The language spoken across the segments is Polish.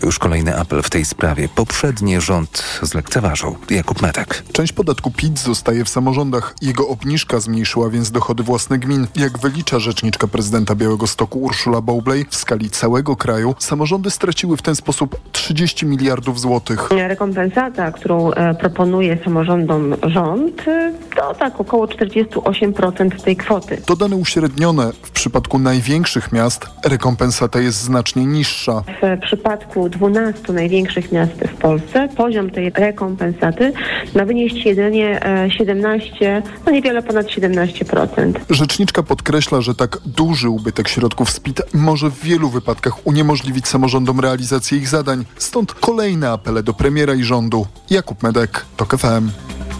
To już kolejny apel w tej sprawie. Poprzedni rząd zlekceważył. Jakub Medek. Część podatku PIT zostaje w samorządach. Jego obniżka zmniejszyła więc dochody własne gmin. Jak wylicza rzeczniczka prezydenta Białego Stoku Urszula Bowley, w skali całego kraju samorządy straciły w ten sposób 30 miliardów złotych. Rekompensata, którą e, proponuje samorządom rząd, e, to tak około 48% tej kwoty. To dane uśrednione. W przypadku największych miast rekompensata jest znacznie niższa. W przypadku 12 największych miast w Polsce poziom tej rekompensaty ma wynieść jedynie e, 17, no niewiele ponad 17%. Rzeczniczka podkreśla, że tak duży ubytek środków z PIT może w wielu wypadkach uniemożliwić samorządom realizację ich zadań. Stąd kolejne apele do premiera i rządu. Jakub Medek, TOK FM.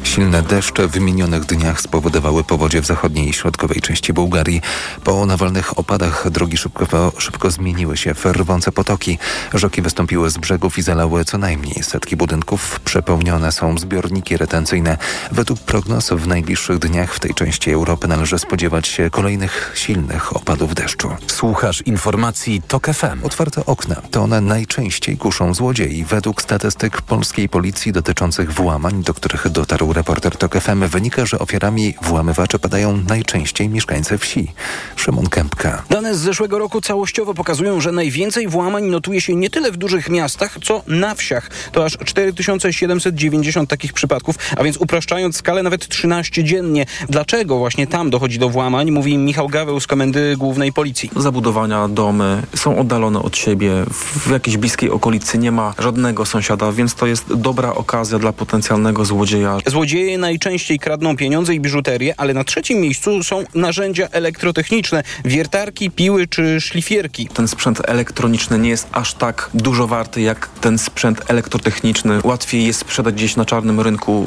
Silne deszcze w minionych dniach spowodowały powodzie w zachodniej i środkowej części Bułgarii. Po nawalnych opadach drogi szybko, szybko zmieniły się w rwące potoki. Rzeki wystąpiły z brzegów i zalały co najmniej setki budynków. Przepełnione są zbiorniki retencyjne. Według prognoz w najbliższych dniach w tej części Europy należy spodziewać się kolejnych silnych opadów deszczu. Słuchasz informacji TOK FM. Otwarte okna to one najczęściej kuszą złodziei. Według statystyk polskiej policji dotyczących włamań, do których dotarł reporter TOK FM, wynika, że ofiarami włamywaczy padają najczęściej mieszkańcy wsi. Szymon Kępka. Dane z zeszłego roku całościowo pokazują, że najwięcej włamań notuje się nie tyle w dużych miastach, co na wsiach. To aż 4790 takich przypadków, a więc upraszczając skalę nawet 13 dziennie. Dlaczego właśnie tam dochodzi do włamań, mówi Michał Gaweł z Komendy Głównej Policji. Zabudowania, domy są oddalone od siebie, w jakiejś bliskiej okolicy nie ma żadnego sąsiada, więc to jest dobra okazja dla potencjalnego złodzieja. Złodzieje najczęściej kradną pieniądze i biżuterię, ale na trzecim miejscu są narzędzia elektrotechniczne, wiertarki, piły czy szlifierki. Ten sprzęt elektroniczny nie jest aż tak dużo warty jak ten sprzęt elektrotechniczny. Łatwiej jest sprzedać gdzieś na czarnym rynku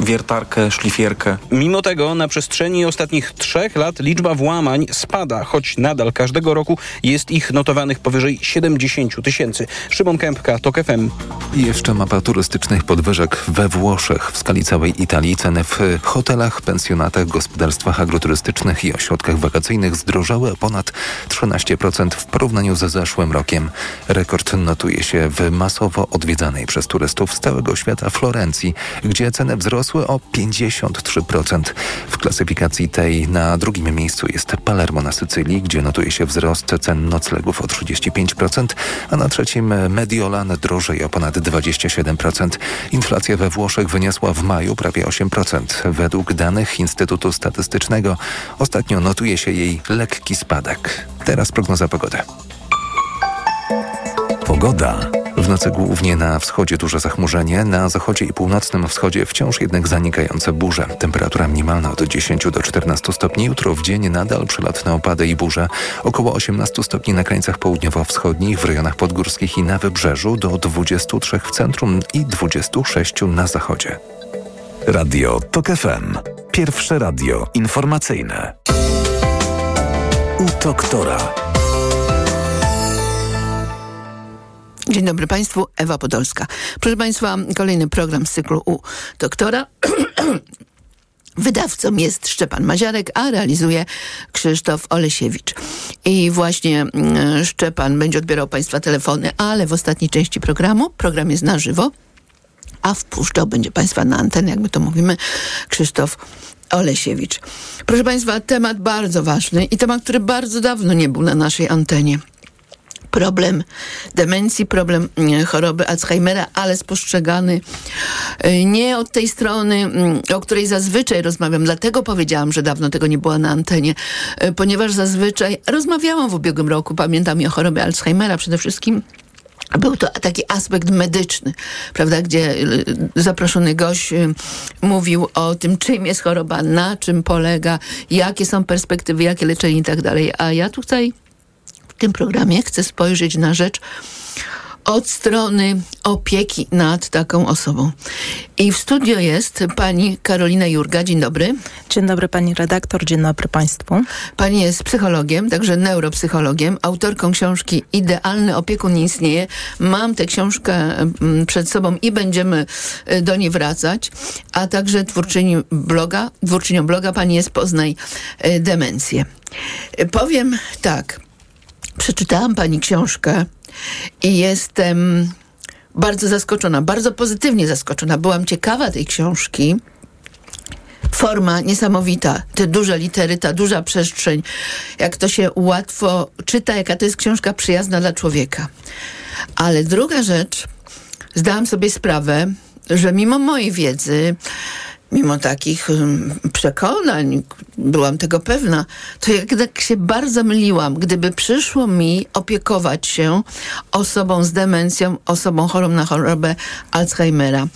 y, wiertarkę, szlifierkę. Mimo tego na przestrzeni ostatnich trzech lat liczba włamań spada, choć nadal każdego roku jest ich notowanych powyżej 70 tysięcy. Szymon Kępka, TOK FM. Jeszcze mapa turystycznych podwyżek we Włoszech. W skali całej Italii ceny w hotelach, pensjonatach, gospodarstwach agroturystycznych i ośrodkach wakacyjnych zdrożały o ponad 13% w porównaniu ze zeszłym rokiem. Rekord notuje się w masowo odwiedzanej przez turystów z całego świata Florencji, gdzie ceny wzrosły o 53%. W klasyfikacji tej na drugim miejscu jest Palermo na Sycylii, gdzie notuje się wzrost cen noclegów o 35%, a na trzecim Mediolan drożej o ponad 27%. Inflacja we Włoszech wyniosła w maju prawie 8%. Według danych Instytutu Statystycznego ostatnio notuje się jej lekki spadek. Teraz prognoza pogody. Pogoda. W nocy głównie na wschodzie duże zachmurzenie, na zachodzie i północnym wschodzie wciąż jednak zanikające burze. Temperatura minimalna od 10 do 14 stopni. Jutro w dzień nadal przelotne opady i burze. Około 18 stopni na krańcach południowo-wschodnich, w rejonach podgórskich i na wybrzeżu, do 23 w centrum i 26 na zachodzie. Radio TOK FM. Pierwsze radio informacyjne. U doktora. Dzień dobry Państwu, Ewa Podolska. Proszę Państwa, kolejny program z cyklu U doktora. Wydawcą jest Szczepan Maziarek, a realizuje Krzysztof Olesiewicz. I właśnie mm, Szczepan będzie odbierał Państwa telefony, ale w ostatniej części programu, program jest na żywo, a wpuszczał będzie Państwa na antenę, jak my to mówimy, Krzysztof Olesiewicz. Proszę Państwa, temat bardzo ważny i temat, który bardzo dawno nie był na naszej antenie problem demencji, problem mm, choroby Alzheimera, ale spostrzegany y, nie od tej strony, mm, o której zazwyczaj rozmawiam. Dlatego powiedziałam, że dawno tego nie było na antenie, y, ponieważ zazwyczaj rozmawiałam w ubiegłym roku, pamiętam o chorobie Alzheimera przede wszystkim. Był to taki aspekt medyczny, prawda, gdzie y, zaproszony gość mówił o tym, czym jest choroba, na czym polega, jakie są perspektywy, jakie leczenie i tak dalej. A ja tutaj w tym programie chcę spojrzeć na rzecz od strony opieki nad taką osobą. I w studio jest pani Karolina Jurga. Dzień dobry. Dzień dobry pani redaktor, dzień dobry państwu. Pani jest psychologiem, także neuropsychologiem, autorką książki Idealny opiekun nie istnieje. Mam tę książkę mm, przed sobą i będziemy y, do niej wracać, a także twórczyni bloga, twórczynią bloga pani jest Poznaj y, Demencję. Y, Powiem tak, przeczytałam pani książkę i jestem bardzo zaskoczona, bardzo pozytywnie zaskoczona. Byłam ciekawa tej książki. Forma niesamowita, te duże litery, ta duża przestrzeń, jak to się łatwo czyta, jaka to jest książka przyjazna dla człowieka. Ale druga rzecz, zdałam sobie sprawę, że mimo mojej wiedzy, mimo takich um, przekonań, byłam tego pewna, to jednak się bardzo myliłam. Gdyby przyszło mi opiekować się osobą z demencją, osobą chorą na chorobę Alzheimera.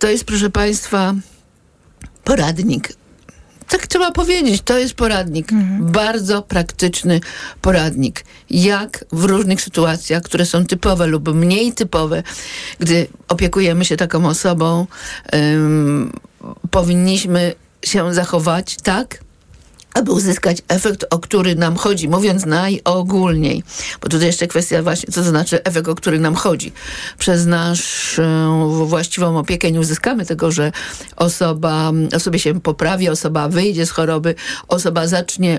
To jest, proszę Państwa, poradnik. Tak trzeba powiedzieć, to jest poradnik. Bardzo praktyczny poradnik. Jak w różnych sytuacjach, które są typowe lub mniej typowe, gdy opiekujemy się taką osobą, ym, powinniśmy się zachować tak, aby uzyskać efekt, o który nam chodzi, mówiąc najogólniej. Bo tutaj jeszcze kwestia właśnie, co to znaczy efekt, o który nam chodzi. Przez naszą właściwą opiekę nie uzyskamy tego, że osoba, osobie się poprawi, osoba wyjdzie z choroby, osoba zacznie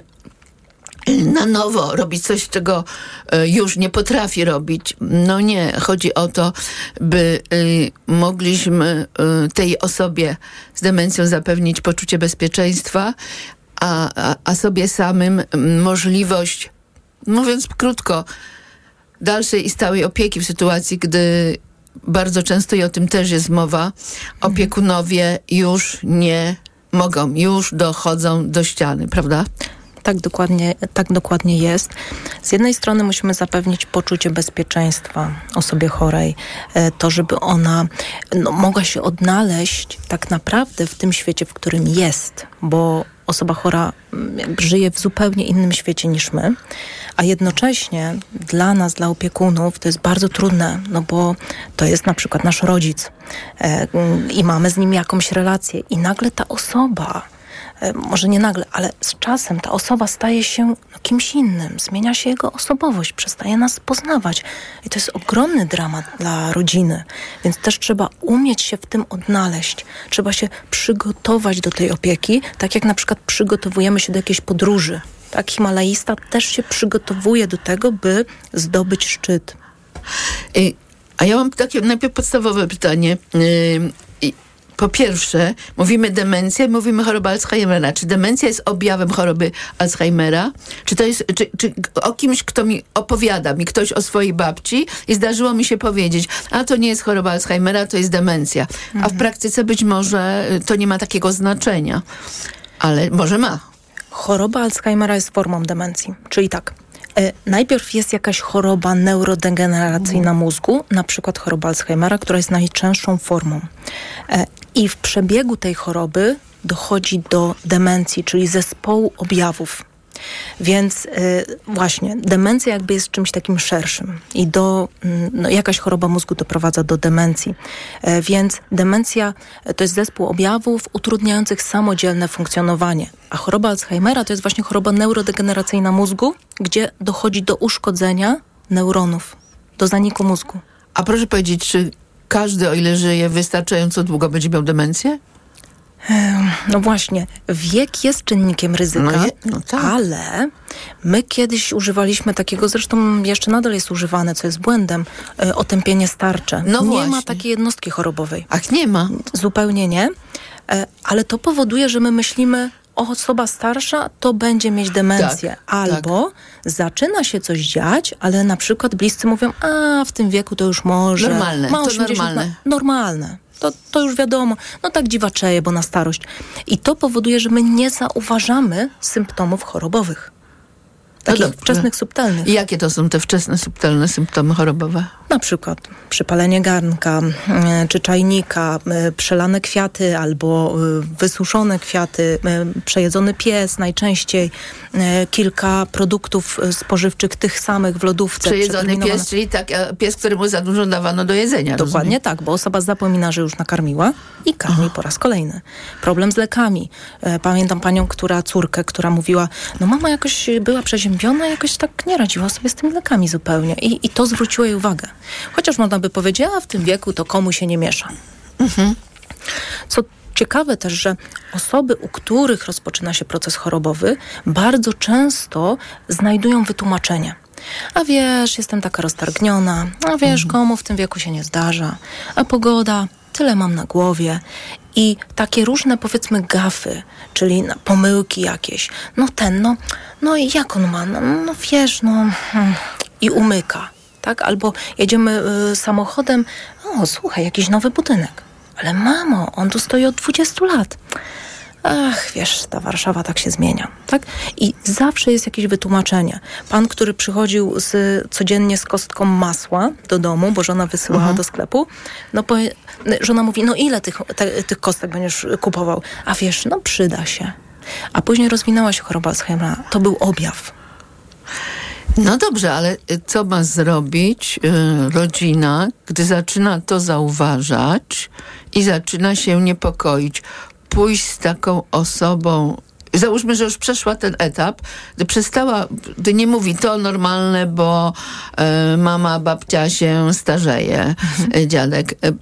na nowo robić coś, czego e, już nie potrafi robić. No nie, chodzi o to, by y, mogliśmy y, tej osobie z demencją zapewnić poczucie bezpieczeństwa, a, a, a sobie samym możliwość, mówiąc krótko, dalszej i stałej opieki w sytuacji, gdy bardzo często i o tym też jest mowa, opiekunowie już nie mogą, już dochodzą do ściany, prawda? Tak dokładnie, tak dokładnie jest. Z jednej strony musimy zapewnić poczucie bezpieczeństwa osobie chorej, e, to żeby ona no, mogła się odnaleźć tak naprawdę w tym świecie, w którym jest, bo osoba chora mm, żyje w zupełnie innym świecie niż my, a jednocześnie dla nas, dla opiekunów to jest bardzo trudne, no bo to jest na przykład nasz rodzic e, mm, i mamy z nim jakąś relację i nagle ta osoba może nie nagle, ale z czasem ta osoba staje się no, kimś innym, zmienia się jego osobowość, przestaje nas poznawać. I to jest ogromny dramat dla rodziny, więc też trzeba umieć się w tym odnaleźć. Trzeba się przygotować do tej opieki, tak jak na przykład przygotowujemy się do jakiejś podróży. Tak, Himalajista też się przygotowuje do tego, by zdobyć szczyt. A ja mam takie najpierw podstawowe pytanie. Po pierwsze, mówimy demencja, mówimy choroba Alzheimera. Czy demencja jest objawem choroby Alzheimera? Czy to jest, czy, czy o kimś, kto mi opowiada, mi ktoś o swojej babci i zdarzyło mi się powiedzieć, a to nie jest choroba Alzheimera, to jest demencja. A w praktyce być może y, to nie ma takiego znaczenia. Ale może ma. Choroba Alzheimera jest formą demencji, czyli tak. E, najpierw jest jakaś choroba neurodegeneracyjna mózgu, na przykład choroba Alzheimera, która jest najczęstszą formą. I w przebiegu tej choroby dochodzi do demencji, czyli zespołu objawów. Więc y, właśnie demencja jakby jest czymś takim szerszym i do, mm, no, jakaś choroba mózgu doprowadza do demencji. E, więc demencja e, to jest zespół objawów utrudniających samodzielne funkcjonowanie. A choroba Alzheimera to jest właśnie choroba neurodegeneracyjna mózgu, gdzie dochodzi do uszkodzenia neuronów, do zaniku mózgu. A proszę powiedzieć, czy każdy, o ile żyje wystarczająco długo, będzie miał demencję? No właśnie, wiek jest czynnikiem ryzyka, No je- no tak. ale my kiedyś używaliśmy takiego, zresztą jeszcze nadal jest używane, co jest błędem, e, otępienie starcze. No nie właśnie. ma takiej jednostki chorobowej. Ach, nie ma. Zupełnie nie. E, Ale to powoduje, że my myślimy, osoba starsza to będzie mieć demencję. Tak, Albo zaczyna się coś dziać, ale na przykład bliscy mówią, a w tym wieku to już może. Normalne, ma to 80 normalne. lat. Normalne. To, to już wiadomo. No tak dziwaczeje, bo na starość. I to powoduje, że my nie zauważamy symptomów chorobowych. Takich dobrze. wczesnych, subtelnych. I jakie to są te wczesne, subtelne symptomy chorobowe? Na przykład przypalenie garnka, e, czy czajnika, e, przelane kwiaty albo e, wysuszone kwiaty, przejedzony pies najczęściej, kilka produktów e, spożywczych tych samych w lodówce. Przejedzony pies, czyli tak, e, pies, któremu za dużo dawano do jedzenia. Dokładnie tak, bo osoba zapomina, że już nakarmiła i karmi po raz kolejny. Problem z lekami. E, Pamiętam panią, która córkę, która mówiła, no mama jakoś była przeziębiona, jakoś tak nie radziła sobie z tymi lekami zupełnie. I, i to zwróciło jej uwagę. Chociaż można by powiedzieć, a w tym wieku to komu się nie miesza. Co ciekawe też, że osoby, u których rozpoczyna się proces chorobowy, bardzo często znajdują wytłumaczenie. A wiesz, jestem taka roztargniona. A wiesz, komu w tym wieku się nie zdarza. A pogoda, tyle mam na głowie. I takie różne, powiedzmy, gafy, czyli pomyłki jakieś. No ten, no, no i jak on ma? No, no wiesz, no... hmm. I umyka, tak? Albo jedziemy y, samochodem, o, słuchaj, jakiś nowy budynek. Ale mamo, on tu stoi od 20 lat. Ach, wiesz, ta Warszawa tak się zmienia, tak? I zawsze jest jakieś wytłumaczenie. Pan, który przychodził z, codziennie z kostką masła do domu, bo żona wysyłała do sklepu, no powie, żona mówi, no ile tych, te, tych kostek będziesz kupował? A wiesz, no przyda się. A później rozwinęła się choroba Alzheimera. To był objaw. No dobrze, ale y, co ma zrobić y, rodzina, gdy zaczyna to zauważać i zaczyna się niepokoić? Pójść z taką osobą. Załóżmy, że już przeszła ten etap, gdy przestała, gdy nie mówi to normalne, bo y, mama, babcia się starzeje, y, dziadek. Y,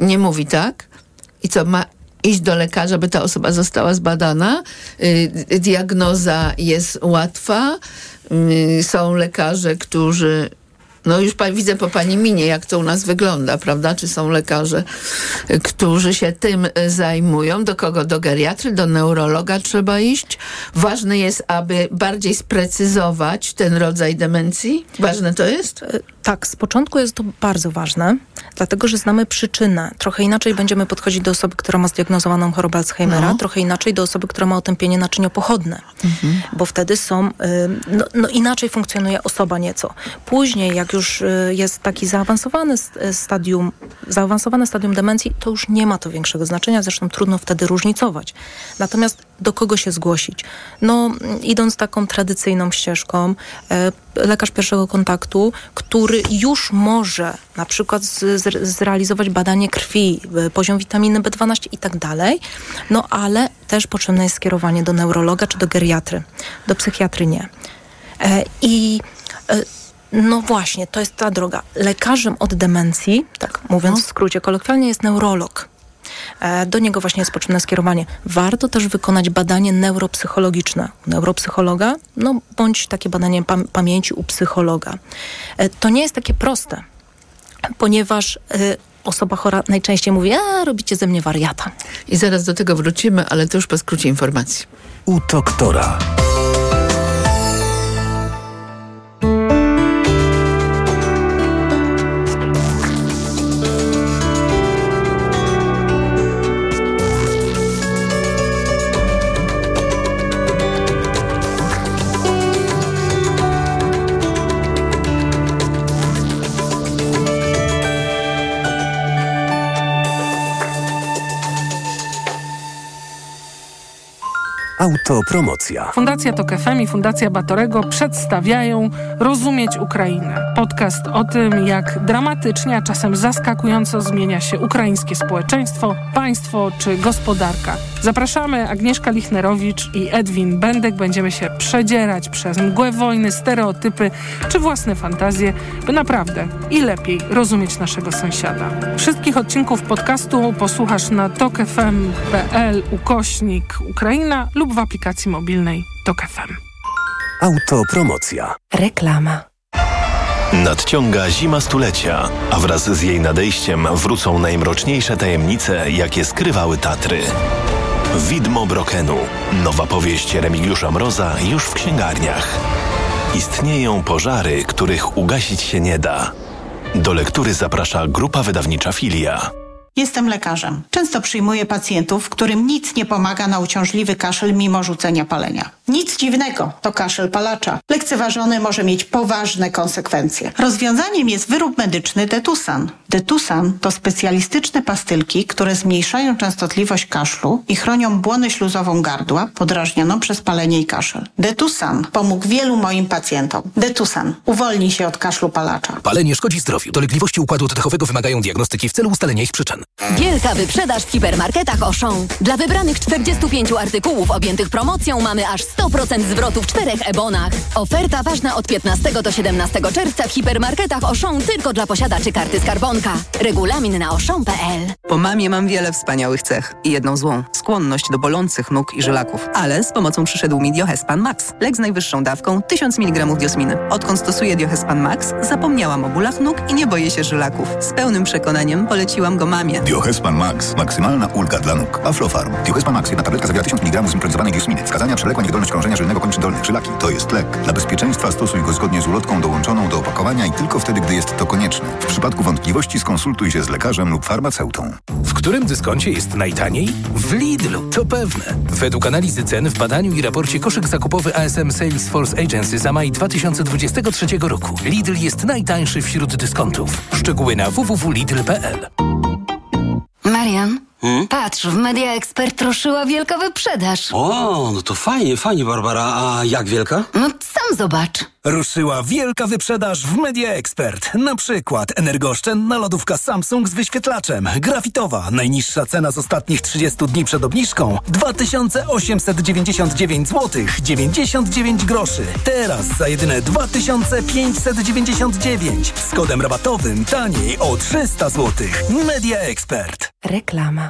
nie mówi tak? I co, ma iść do lekarza, by ta osoba została zbadana? Y, diagnoza jest łatwa. Y, są lekarze, którzy. No już pa, widzę po pani minie, jak to u nas wygląda, prawda? Czy są lekarze, y, którzy się tym y, zajmują? Do kogo? Do geriatry, do neurologa trzeba iść? Ważne jest, aby bardziej sprecyzować ten rodzaj demencji? Ważne to jest? E, Tak, z początku jest to bardzo ważne, dlatego że znamy przyczynę. Trochę inaczej będziemy podchodzić do osoby, która ma zdiagnozowaną chorobę Alzheimera, No. trochę inaczej do osoby, która ma otępienie naczyniopochodne, bo wtedy są, y, no, no inaczej funkcjonuje osoba nieco. Później, jak już y, jest taki zaawansowany y, stadium, zaawansowane stadium demencji, to już nie ma to większego znaczenia, zresztą trudno wtedy różnicować. Natomiast do kogo się zgłosić? No, mm, idąc taką tradycyjną ścieżką, e, lekarz pierwszego kontaktu, który już może na przykład zrealizować badanie krwi, e, poziom witaminy B12 i tak dalej, no ale też potrzebne jest skierowanie do neurologa czy do geriatry, do psychiatry nie. E, I no właśnie, to jest ta droga. Lekarzem od demencji, tak mówiąc w skrócie kolokwialnie, jest neurolog. E, Do niego właśnie jest potrzebne skierowanie. Warto też wykonać badanie neuropsychologiczne u neuropsychologa, no bądź takie badanie pam- pamięci u psychologa. E, To nie jest takie proste, ponieważ e, osoba chora najczęściej mówi, a robicie ze mnie wariata. I zaraz do tego wrócimy, ale to już po skrócie informacji. U doktora. Autopromocja. Fundacja Tok FM i Fundacja Batorego przedstawiają Rozumieć Ukrainę. Podcast o tym, jak dramatycznie, a czasem zaskakująco zmienia się ukraińskie społeczeństwo, państwo czy gospodarka. Zapraszamy Agnieszka Lichnerowicz i Edwin Bendek. Będziemy się przedzierać przez mgłę wojny, stereotypy czy własne fantazje, by naprawdę i lepiej rozumieć naszego sąsiada. Wszystkich odcinków podcastu posłuchasz na tokefm.pl ukośnik Ukraina lub w aplikacji mobilnej Tok FM. Autopromocja. Reklama. Nadciąga zima stulecia, a wraz z jej nadejściem wrócą najmroczniejsze tajemnice, jakie skrywały Tatry. Widmo Brokenu. Nowa powieść Remigiusza Mroza już w księgarniach. Istnieją pożary, których ugasić się nie da. Do lektury zaprasza grupa wydawnicza Filia. Jestem lekarzem. Często przyjmuję pacjentów, którym nic nie pomaga na uciążliwy kaszel mimo rzucenia palenia. Nic dziwnego, to kaszel palacza. Lekceważony może mieć poważne konsekwencje. Rozwiązaniem jest wyrób medyczny Detusan. Detusan to specjalistyczne pastylki, które zmniejszają częstotliwość kaszlu i chronią błonę śluzową gardła podrażnioną przez palenie i kaszel. Detusan pomógł wielu moim pacjentom. Detusan uwolni się od kaszlu palacza. Palenie szkodzi zdrowiu. Dolegliwości układu oddechowego wymagają diagnostyki w celu ustalenia ich przyczyny. Wielka wyprzedaż w hipermarketach Auchan. Dla wybranych 45 artykułów objętych promocją mamy aż 100% zwrotu w czterech ebonach. Oferta ważna od 15 do 17 czerwca w hipermarketach Auchan tylko dla posiadaczy karty skarbonka. Regulamin na auchan.pl Po mamie mam wiele wspaniałych cech i jedną złą. Skłonność do bolących nóg i żylaków. Ale z pomocą przyszedł mi Diohespan Max. Lek z najwyższą dawką 1000 mg diosminy. Odkąd stosuję Diohespan Max, zapomniałam o bólach nóg i nie boję się żylaków. Z pełnym przekonaniem poleciłam go mamie. Diohespan Max. Maksymalna ulga dla nóg. Aflofarm. Diohespan Max. Jedna tabletka zawiera 1000 mg zimpronizowanej diosminy. Wskazania przewlekła niewydolność krążenia żylnego kończyn dolnych. Żylaki. To jest lek. Dla bezpieczeństwa stosuj go zgodnie z ulotką dołączoną do opakowania i tylko wtedy, gdy jest to konieczne. W przypadku wątpliwości skonsultuj się z lekarzem lub farmaceutą. W którym dyskoncie jest najtaniej? W Lidlu, to pewne. Według analizy cen w badaniu i raporcie koszyk zakupowy ASM Salesforce Agency za maj 2023 roku. Lidl jest najtańszy wśród dyskontów. Szczegóły na www.lidl.pl Marian, patrz, w Media Expert ruszyła wielka wyprzedaż. O, no to fajnie, fajnie, Barbara. A jak wielka? No sam zobacz. Ruszyła wielka wyprzedaż w Media Expert. Na przykład energooszczędna lodówka Samsung z wyświetlaczem. Grafitowa. Najniższa cena z ostatnich 30 dni przed obniżką 2899 zł 99 groszy. Teraz za jedyne 2599 z kodem rabatowym taniej o 300 zł. Media Expert. Reklama.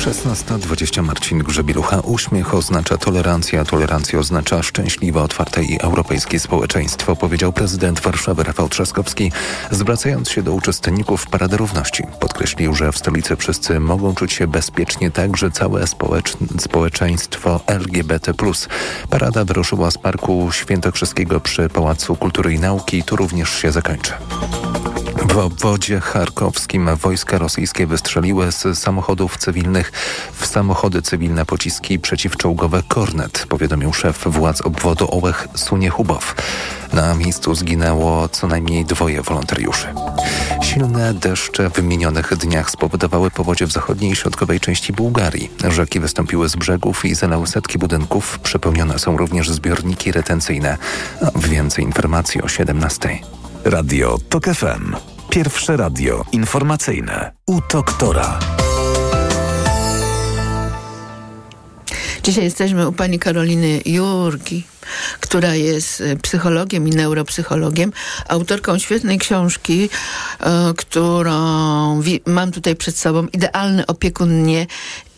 Szesnasta dwadzieścia Marcin Grzebielucha. Uśmiech oznacza tolerancję, a tolerancja oznacza szczęśliwe, otwarte i europejskie społeczeństwo, powiedział prezydent Warszawy Rafał Trzaskowski, zwracając się do uczestników Parady Równości. Podkreślił, że w stolicy wszyscy mogą czuć się bezpiecznie, także całe społecz społeczeństwo LGBT+. Parada wyruszyła z Parku Świętokrzyskiego przy Pałacu Kultury i Nauki. Tu również się zakończy. W obwodzie charkowskim wojska rosyjskie wystrzeliły z samochodów cywilnych w samochody cywilne pociski przeciwczołgowe Kornet, powiadomił szef władz obwodu Ołech Suniechubow. Na miejscu zginęło co najmniej dwoje wolontariuszy. Silne deszcze w minionych dniach spowodowały powodzie w zachodniej i środkowej części Bułgarii. Rzeki wystąpiły z brzegów i zalały setki budynków. Przepełnione są również zbiorniki retencyjne. Więcej informacji o 17. Radio TOK FM. Pierwsze radio informacyjne. U doktora. Dzisiaj jesteśmy u pani Karoliny Jurgi, która jest e, psychologiem i neuropsychologiem, autorką świetnej książki, e, którą mam tutaj przed sobą. Idealny opiekun nie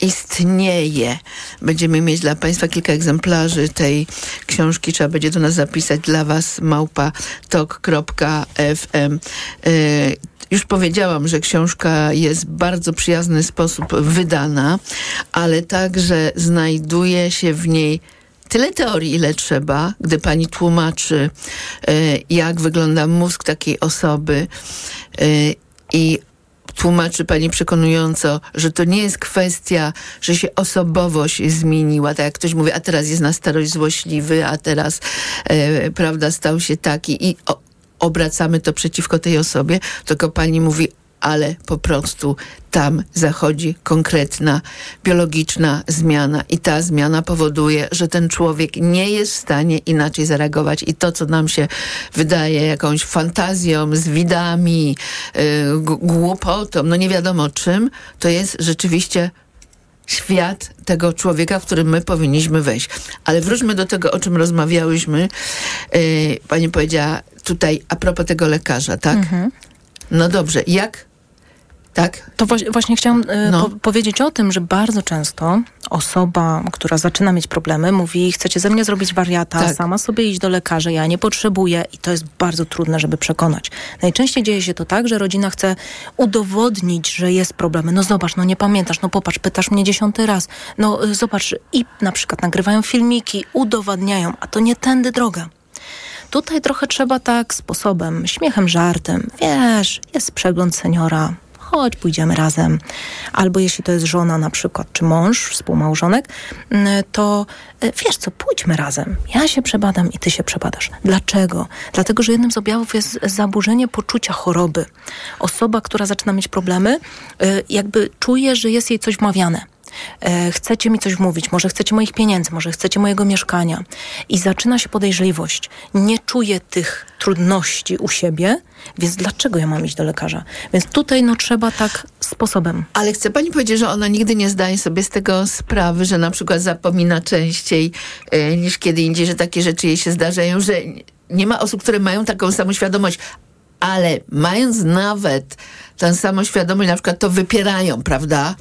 istnieje. Będziemy mieć dla Państwa kilka egzemplarzy tej książki. Trzeba będzie do nas zapisać dla Was małpa tok.fm. Już powiedziałam, że książka jest w bardzo przyjazny sposób wydana, ale także znajduje się w niej tyle teorii, ile trzeba, gdy pani tłumaczy, e, jak wygląda mózg takiej osoby e, i tłumaczy pani przekonująco, że to nie jest kwestia, że się osobowość zmieniła, tak jak ktoś mówi, a teraz jest na starość złośliwy, a teraz, e, prawda, stał się taki i o, obracamy to przeciwko tej osobie, tylko pani mówi, ale po prostu tam zachodzi konkretna biologiczna zmiana i ta zmiana powoduje, że ten człowiek nie jest w stanie inaczej zareagować i to, co nam się wydaje jakąś fantazją, z widami, yy, głupotą, no nie wiadomo czym, to jest rzeczywiście świat tego człowieka, w którym my powinniśmy wejść. Ale wróćmy do tego, o czym rozmawiałyśmy. Yy, pani powiedziała tutaj a propos tego lekarza, tak? No dobrze, jak? Tak? To właśnie, chciałam e, No. po powiedzieć o tym, że bardzo często osoba, która zaczyna mieć problemy, mówi, chcecie ze mnie zrobić wariata, Tak. sama sobie iść do lekarza, ja nie potrzebuję i to jest bardzo trudne, żeby przekonać. Najczęściej dzieje się to tak, że rodzina chce udowodnić, że jest problem. No zobacz, no nie pamiętasz, no popatrz, pytasz mnie dziesiąty raz. No y, zobacz i na przykład nagrywają filmiki, udowadniają, a to nie tędy droga. Tutaj trochę trzeba tak sposobem, śmiechem, żartem. Wiesz, jest przegląd seniora, chodź, pójdziemy razem. Albo jeśli to jest żona na przykład, czy mąż, współmałżonek, mm, to y, wiesz co, pójdźmy razem. Ja się przebadam i ty się przebadasz. Dlaczego? Dlatego, że jednym z objawów jest zaburzenie poczucia choroby. Osoba, która zaczyna mieć problemy, y, jakby czuje, że jest jej coś wmawiane. E, chcecie mi coś wmówić, może chcecie moich pieniędzy, może chcecie mojego mieszkania i zaczyna się podejrzliwość. Nie czuję tych trudności u siebie, więc dlaczego ja mam iść do lekarza? Więc tutaj no trzeba tak sposobem. Ale chce pani powiedzieć, że ona nigdy nie zdaje sobie z tego sprawy, że na przykład zapomina częściej e, niż kiedy indziej, że takie rzeczy jej się zdarzają, że nie ma osób, które mają taką samoświadomość, ale mając nawet tę samoświadomość, na przykład to wypierają, prawda?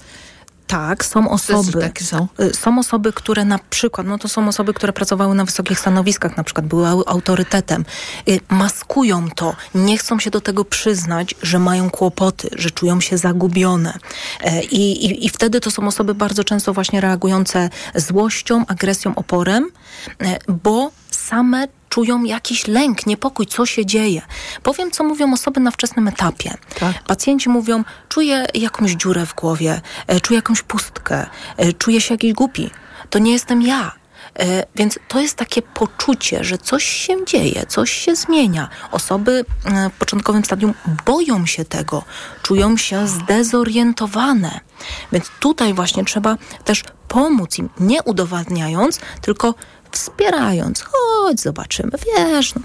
Tak, są osoby. Takie są? Y, Są osoby, które na przykład, no to są osoby, które pracowały na wysokich stanowiskach, na przykład były au- autorytetem, y, maskują to, nie chcą się do tego przyznać, że mają kłopoty, że czują się zagubione. E, I, i, i wtedy to są osoby bardzo często właśnie reagujące złością, agresją, oporem, e, bo same czują jakiś lęk, niepokój, co się dzieje. Powiem, co mówią osoby na wczesnym etapie. Pacjenci mówią, czuję jakąś dziurę w głowie, e, czuję jakąś pustkę, e, czuję się jakiś głupi. To nie jestem ja. E, Więc to jest takie poczucie, że coś się dzieje, coś się zmienia. Osoby w początkowym stadium boją się tego, czują się zdezorientowane. Więc tutaj właśnie trzeba też pomóc im, nie udowadniając, tylko wspierając. Chodź, zobaczymy, wiesz, no,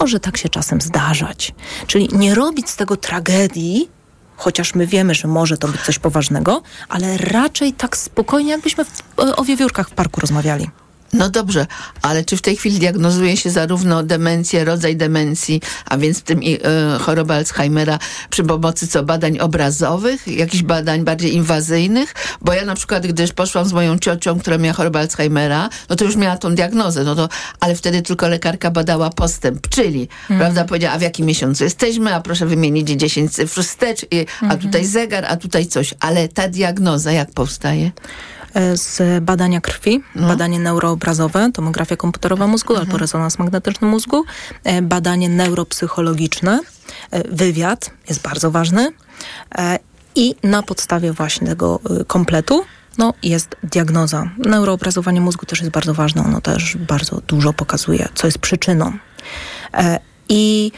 może tak się czasem zdarzać. Czyli nie robić z tego tragedii, chociaż my wiemy, że może to być coś poważnego, ale raczej tak spokojnie, jakbyśmy w, o wiewiórkach w parku rozmawiali. No dobrze, ale czy w tej chwili diagnozuje się zarówno demencję, rodzaj demencji, a więc w tym i, e, chorobę Alzheimera przy pomocy co badań obrazowych, jakichś badań bardziej inwazyjnych? Bo ja na przykład, gdyż poszłam z moją ciocią, która miała chorobę Alzheimera, no to już miała tą diagnozę, no to, ale wtedy tylko lekarka badała postęp, czyli, Mhm. prawda, powiedziała, a w jakim miesiącu jesteśmy, a proszę wymienić 10 cyfr wstecz, i, a Mhm. tutaj zegar, a tutaj coś, ale ta diagnoza jak powstaje? E, Z badania krwi, badanie neuroobrazowe, tomografia komputerowa mózgu albo rezonans magnetyczny mózgu, e, badanie neuropsychologiczne, e, wywiad jest bardzo ważny i na podstawie właśnie tego kompletu no, jest diagnoza. Neuroobrazowanie mózgu też jest bardzo ważne, ono też bardzo dużo pokazuje, co jest przyczyną. I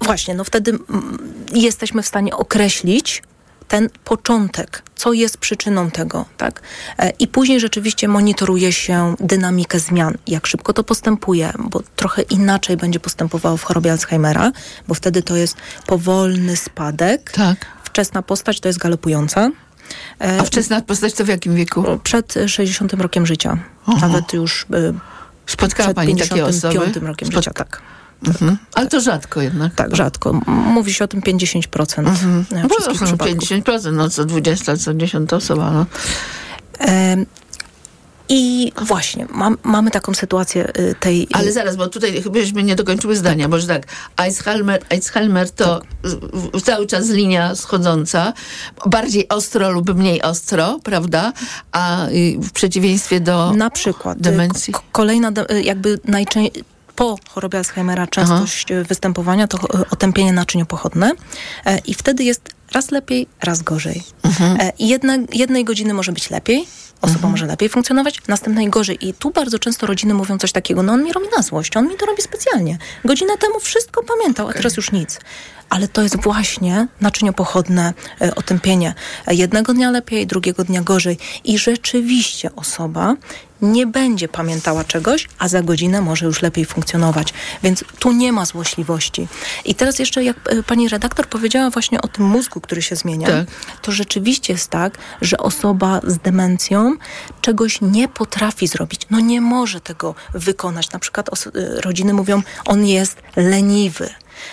właśnie, no wtedy mm, jesteśmy w stanie określić ten początek, co jest przyczyną tego, tak? E, I później rzeczywiście monitoruje się dynamikę zmian, jak szybko to postępuje, bo trochę inaczej będzie postępowało w chorobie Alzheimera, bo wtedy to jest powolny spadek. Tak. Wczesna postać to jest galopująca. E, A wczesna postać to w jakim wieku? Przed e, 60 rokiem życia. Nawet już e, Spotkała przed pani takie 55 osoby? rokiem Spot- życia, tak. Mhm. Ale to rzadko jednak. Tak, rzadko. Mówi się o tym 50% Mhm. No, wszystkich no, przypadków. 50%, no co 20, co 10 osoba. No. Em, I właśnie, mam, mamy taką sytuację y, tej... Ale zaraz, bo tutaj chybaśmy nie dokończyły zdania, bo że tak, Alzheimer, Alzheimer to w- cały czas linia schodząca, bardziej ostro lub mniej ostro, prawda? A y, w przeciwieństwie do Na przykład. y, demencji. Kolejna, y, jakby najczęściej po chorobie Alzheimera częstość y, występowania to y, otępienie naczyniopochodne e, i wtedy jest raz lepiej, raz gorzej. Mhm. E, jedne, jednej godziny może być lepiej, osoba może lepiej funkcjonować, następnej gorzej. I tu bardzo często rodziny mówią coś takiego, no on mi robi na złość, on mi to robi specjalnie. Godzinę temu wszystko pamiętał, a teraz już nic. Ale to jest właśnie naczyniopochodne e, otępienie. E, Jednego dnia lepiej, drugiego dnia gorzej. I rzeczywiście osoba nie będzie pamiętała czegoś, a za godzinę może już lepiej funkcjonować. Więc tu nie ma złośliwości. I teraz jeszcze, jak e, pani redaktor powiedziała właśnie o tym mózgu, który się zmienia, Tak. to rzeczywiście jest tak, że osoba z demencją czegoś nie potrafi zrobić. No nie może tego wykonać. Na przykład y, rodziny mówią, on jest leniwy.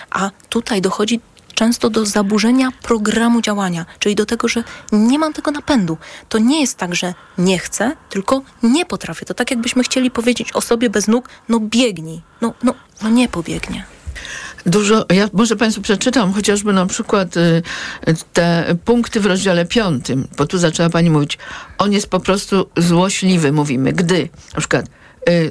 A tutaj dochodzi często do zaburzenia programu działania, czyli do tego, że nie mam tego napędu. To nie jest tak, że nie chcę, tylko nie potrafię. To tak jakbyśmy chcieli powiedzieć osobie bez nóg, no biegnij. No, no, no nie pobiegnie. Dużo, ja może Państwu przeczytam chociażby na przykład y, te punkty w rozdziale piątym, bo tu zaczęła Pani mówić, on jest po prostu złośliwy, mówimy, gdy na przykład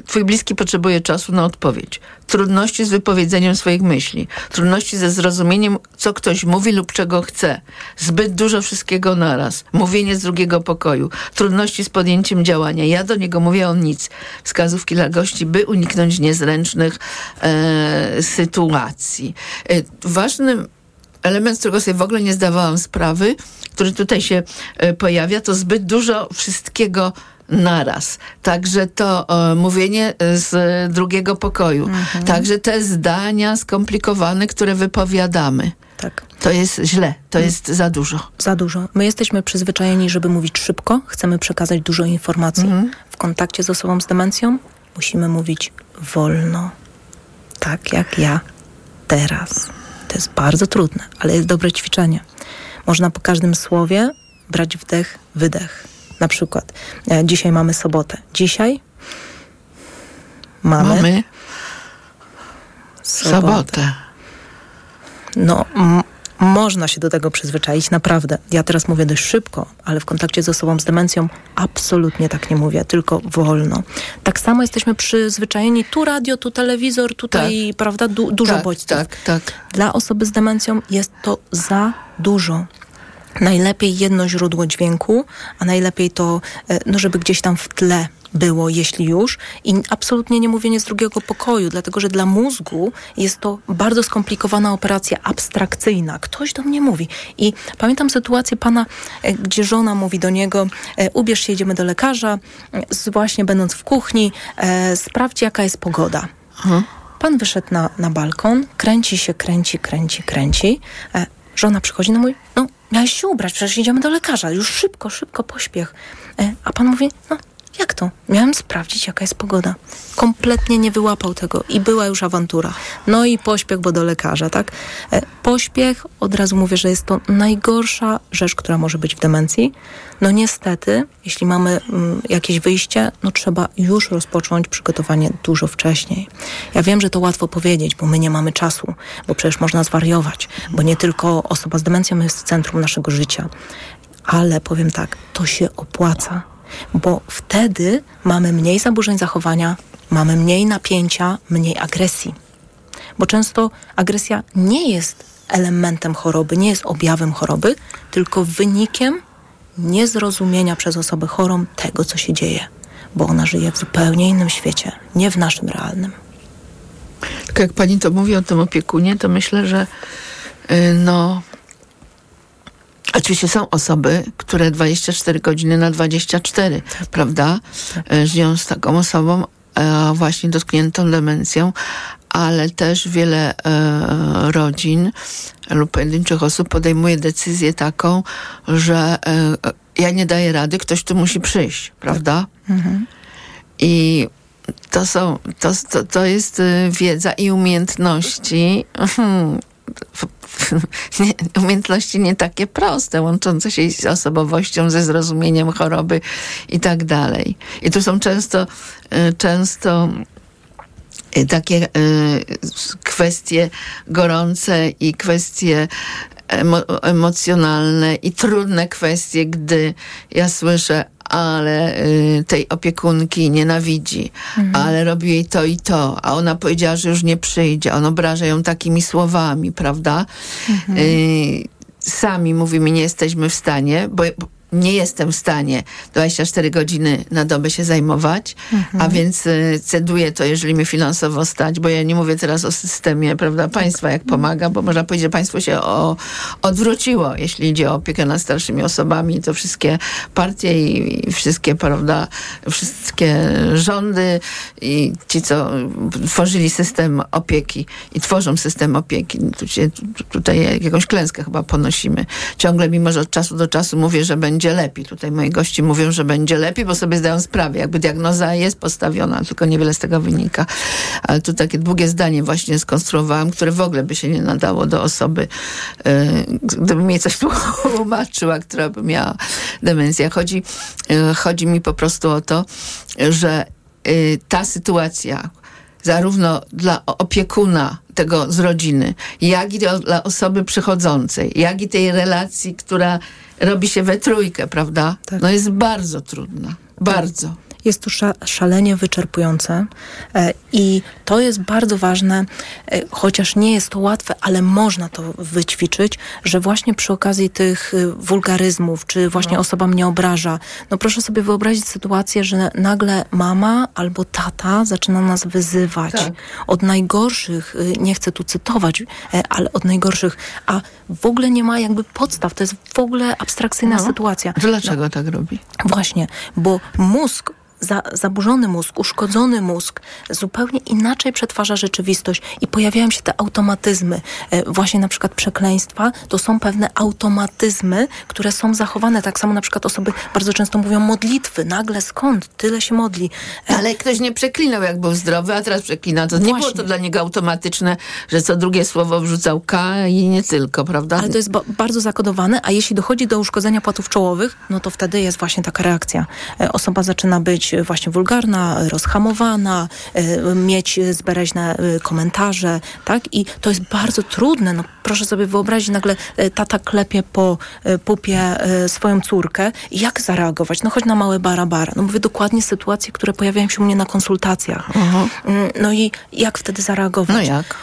Twój bliski potrzebuje czasu na odpowiedź, trudności z wypowiedzeniem swoich myśli, trudności ze zrozumieniem, co ktoś mówi lub czego chce, zbyt dużo wszystkiego naraz, mówienie z drugiego pokoju, trudności z podjęciem działania. Ja do niego mówię, on nic. Wskazówki dla gości, by uniknąć niezręcznych e, sytuacji. E, ważnym element, z którego sobie w ogóle nie zdawałam sprawy, który tutaj się e, pojawia, to zbyt dużo wszystkiego naraz. Także to e, mówienie z drugiego pokoju. Mhm. Także te zdania skomplikowane, które wypowiadamy. Tak. To jest źle, to jest za dużo. Za dużo. My jesteśmy przyzwyczajeni, żeby mówić szybko, chcemy przekazać dużo informacji. W kontakcie z osobą z demencją musimy mówić wolno. Tak jak ja teraz. To jest bardzo trudne, ale jest dobre ćwiczenie. Można po każdym słowie brać wdech, wydech. Na przykład e, dzisiaj mamy sobotę. Dzisiaj mamy, Mamy sobotę. sobotę. No, można się do tego przyzwyczaić, naprawdę. Ja teraz mówię dość szybko, ale w kontakcie z osobą z demencją absolutnie tak nie mówię, tylko wolno. Tak samo jesteśmy przyzwyczajeni, tu radio, tu telewizor, tutaj, prawda, du- dużo tak, bodźców. Tak, tak. Dla osoby z demencją jest to za dużo. Najlepiej jedno źródło dźwięku, a najlepiej to, e, no żeby gdzieś tam w tle było, jeśli już. I absolutnie nie mówienie z drugiego pokoju, dlatego że dla mózgu jest to bardzo skomplikowana operacja abstrakcyjna. Ktoś do mnie mówi. I pamiętam sytuację pana, e, gdzie żona mówi do niego, e, ubierz się, jedziemy do lekarza, właśnie będąc w kuchni, sprawdź jaka jest pogoda. Pan wyszedł na, na balkon, kręci się, kręci, kręci, kręci. Żona przychodzi, no mówi, no miałeś się ubrać, przecież idziemy do lekarza, już szybko, szybko, pośpiech. E, a pan mówi, no jak to? Miałem sprawdzić, jaka jest pogoda. Kompletnie nie wyłapał tego i była już awantura. No i pośpiech, bo do lekarza, tak? E, pośpiech, od razu mówię, że jest to najgorsza rzecz, która może być w demencji. No niestety, jeśli mamy mm, jakieś wyjście, no trzeba już rozpocząć przygotowanie dużo wcześniej. Ja wiem, że to łatwo powiedzieć, bo my nie mamy czasu, bo przecież można zwariować, bo nie tylko osoba z demencją jest w centrum naszego życia. Ale powiem tak, to się opłaca, bo wtedy mamy mniej zaburzeń zachowania, mamy mniej napięcia, mniej agresji. Bo często agresja nie jest elementem choroby, nie jest objawem choroby, tylko wynikiem niezrozumienia przez osobę chorą tego, co się dzieje, bo ona żyje w zupełnie innym świecie, nie w naszym realnym. Tylko jak pani to mówi o tym opiekunie, to myślę, że y, no. Oczywiście są osoby, które 24 godziny na 24, prawda? Żyją z taką osobą, e, właśnie dotkniętą demencją, ale też wiele e, rodzin lub pojedynczych osób podejmuje decyzję taką, że e, ja nie daję rady, ktoś tu musi przyjść, prawda? I to są, to, to, to jest wiedza i umiejętności. mhm, umiejętności nie takie proste, łączące się z osobowością, ze zrozumieniem choroby i tak dalej. I tu są często, y, często y, takie y, kwestie gorące i kwestie emo, emocjonalne i trudne kwestie, gdy ja słyszę, ale y, tej opiekunki nienawidzi, ale robi jej to i to, a ona powiedziała, że już nie przyjdzie, on obraża ją takimi słowami, prawda? Y, sami mówimy, nie jesteśmy w stanie, bo nie jestem w stanie 24 godziny na dobę się zajmować, a więc y, ceduję to, jeżeli mi finansowo stać, bo ja nie mówię teraz o systemie prawda, państwa, jak pomaga, bo można powiedzieć, że państwo się o, odwróciło, jeśli idzie o opiekę nad starszymi osobami, to wszystkie partie i, i wszystkie, prawda, wszystkie rządy i ci, co tworzyli system opieki i tworzą system opieki, tu się, tu- tutaj jakąś klęskę chyba ponosimy. Ciągle, mimo że od czasu do czasu mówię, że będzie lepiej. Tutaj moi gości mówią, że będzie lepiej, bo sobie zdają sprawę, jakby diagnoza jest postawiona, tylko niewiele z tego wynika. Ale tu takie długie zdanie właśnie skonstruowałam, które w ogóle by się nie nadało do osoby, yy, gdybym jej coś tłumaczyła, która by miała demencję. Chodzi, yy, chodzi mi po prostu o to, że yy, ta sytuacja, zarówno dla opiekuna tego z rodziny, jak i dla osoby przychodzącej, jak i tej relacji, która robi się we trójkę, prawda? No jest bardzo trudna. Bardzo. Jest to sza, szalenie wyczerpujące e, i to jest bardzo ważne, e, chociaż nie jest to łatwe, ale można to wyćwiczyć, że właśnie przy okazji tych y, wulgaryzmów, czy właśnie No. osoba mnie obraża, no proszę sobie wyobrazić sytuację, że nagle mama albo tata zaczyna nas wyzywać Tak. od najgorszych, nie chcę tu cytować, e, ale od najgorszych, a w ogóle nie ma jakby podstaw, to jest w ogóle abstrakcyjna No. sytuacja. Dlaczego tak robi? Właśnie, bo mózg, za, zaburzony mózg, uszkodzony mózg zupełnie inaczej przetwarza rzeczywistość i pojawiają się te automatyzmy. E, właśnie na przykład przekleństwa to są pewne automatyzmy, które są zachowane. Tak samo na przykład osoby bardzo często mówią modlitwy. Nagle skąd? Tyle się modli. E, Ale ktoś nie przeklinał, jak był zdrowy, a teraz przeklina. To nie było to dla niego automatyczne, że co drugie słowo wrzucał K i nie tylko, prawda? Ale to jest ba- bardzo zakodowane, a jeśli dochodzi do uszkodzenia płatów czołowych, no to wtedy jest właśnie taka reakcja. E, Osoba zaczyna być e, właśnie wulgarna, e, rozhamowana, e, mieć zbereźne e, komentarze, tak? I to jest bardzo trudne. No, proszę sobie wyobrazić, nagle e, tata klepie po e, pupie e, swoją córkę. I Jak zareagować? No chodź na małe bara bara. No mówię dokładnie sytuacje, które pojawiają się u mnie na konsultacjach. Mm, No i jak wtedy zareagować? No jak?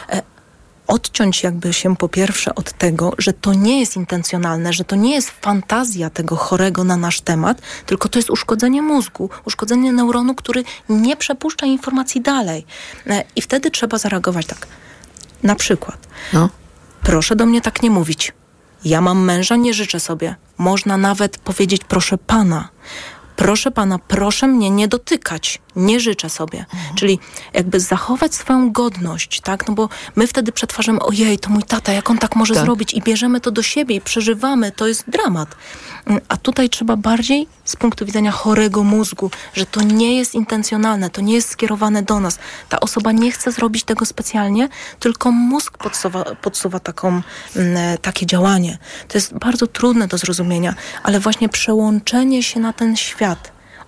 Odciąć jakby się po pierwsze od tego, że to nie jest intencjonalne, że to nie jest fantazja tego chorego na nasz temat, tylko to jest uszkodzenie mózgu, uszkodzenie neuronu, który nie przepuszcza informacji dalej. E, I wtedy trzeba zareagować tak. Na przykład, No. proszę do mnie tak nie mówić. Ja mam męża, nie życzę sobie. Można nawet powiedzieć proszę pana. Proszę pana, proszę mnie nie dotykać. Nie życzę sobie. Czyli jakby zachować swoją godność, tak? No bo my wtedy przetwarzamy, ojej, to mój tata, jak on tak może Tak. zrobić? I bierzemy to do siebie i przeżywamy. To jest dramat. Mm, A tutaj trzeba bardziej z punktu widzenia chorego mózgu, że to nie jest intencjonalne, to nie jest skierowane do nas. Ta osoba nie chce zrobić tego specjalnie, tylko mózg podsuwa, podsuwa taką, mm, takie działanie. To jest bardzo trudne do zrozumienia, ale właśnie przełączenie się na ten świat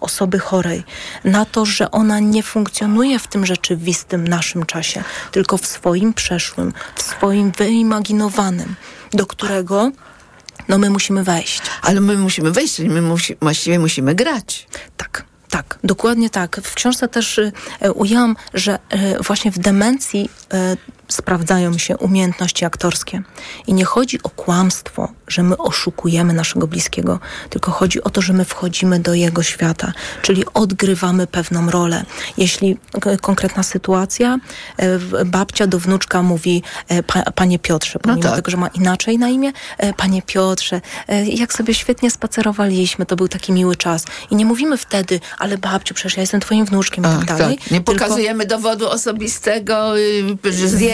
osoby chorej, na to, że ona nie funkcjonuje w tym rzeczywistym naszym czasie, tylko w swoim przeszłym, w swoim wyimaginowanym, do którego no my musimy wejść. Ale my musimy wejść, czyli my musi, właściwie musimy grać. Tak. Tak, dokładnie tak. W książce też e, ujęłam, że e, właśnie w demencji e, sprawdzają się umiejętności aktorskie. I nie chodzi o kłamstwo, że my oszukujemy naszego bliskiego, tylko chodzi o to, że my wchodzimy do jego świata, czyli odgrywamy pewną rolę. Jeśli konkretna sytuacja, e, babcia do wnuczka mówi, e, pa, panie Piotrze, pomimo tak. tego, że ma inaczej na imię, e, panie Piotrze, jak sobie świetnie spacerowaliśmy, to był taki miły czas. I nie mówimy wtedy, ale babciu, przecież ja jestem twoim wnuczkiem i tak dalej. tak. Nie tylko- pokazujemy dowodu osobistego, y,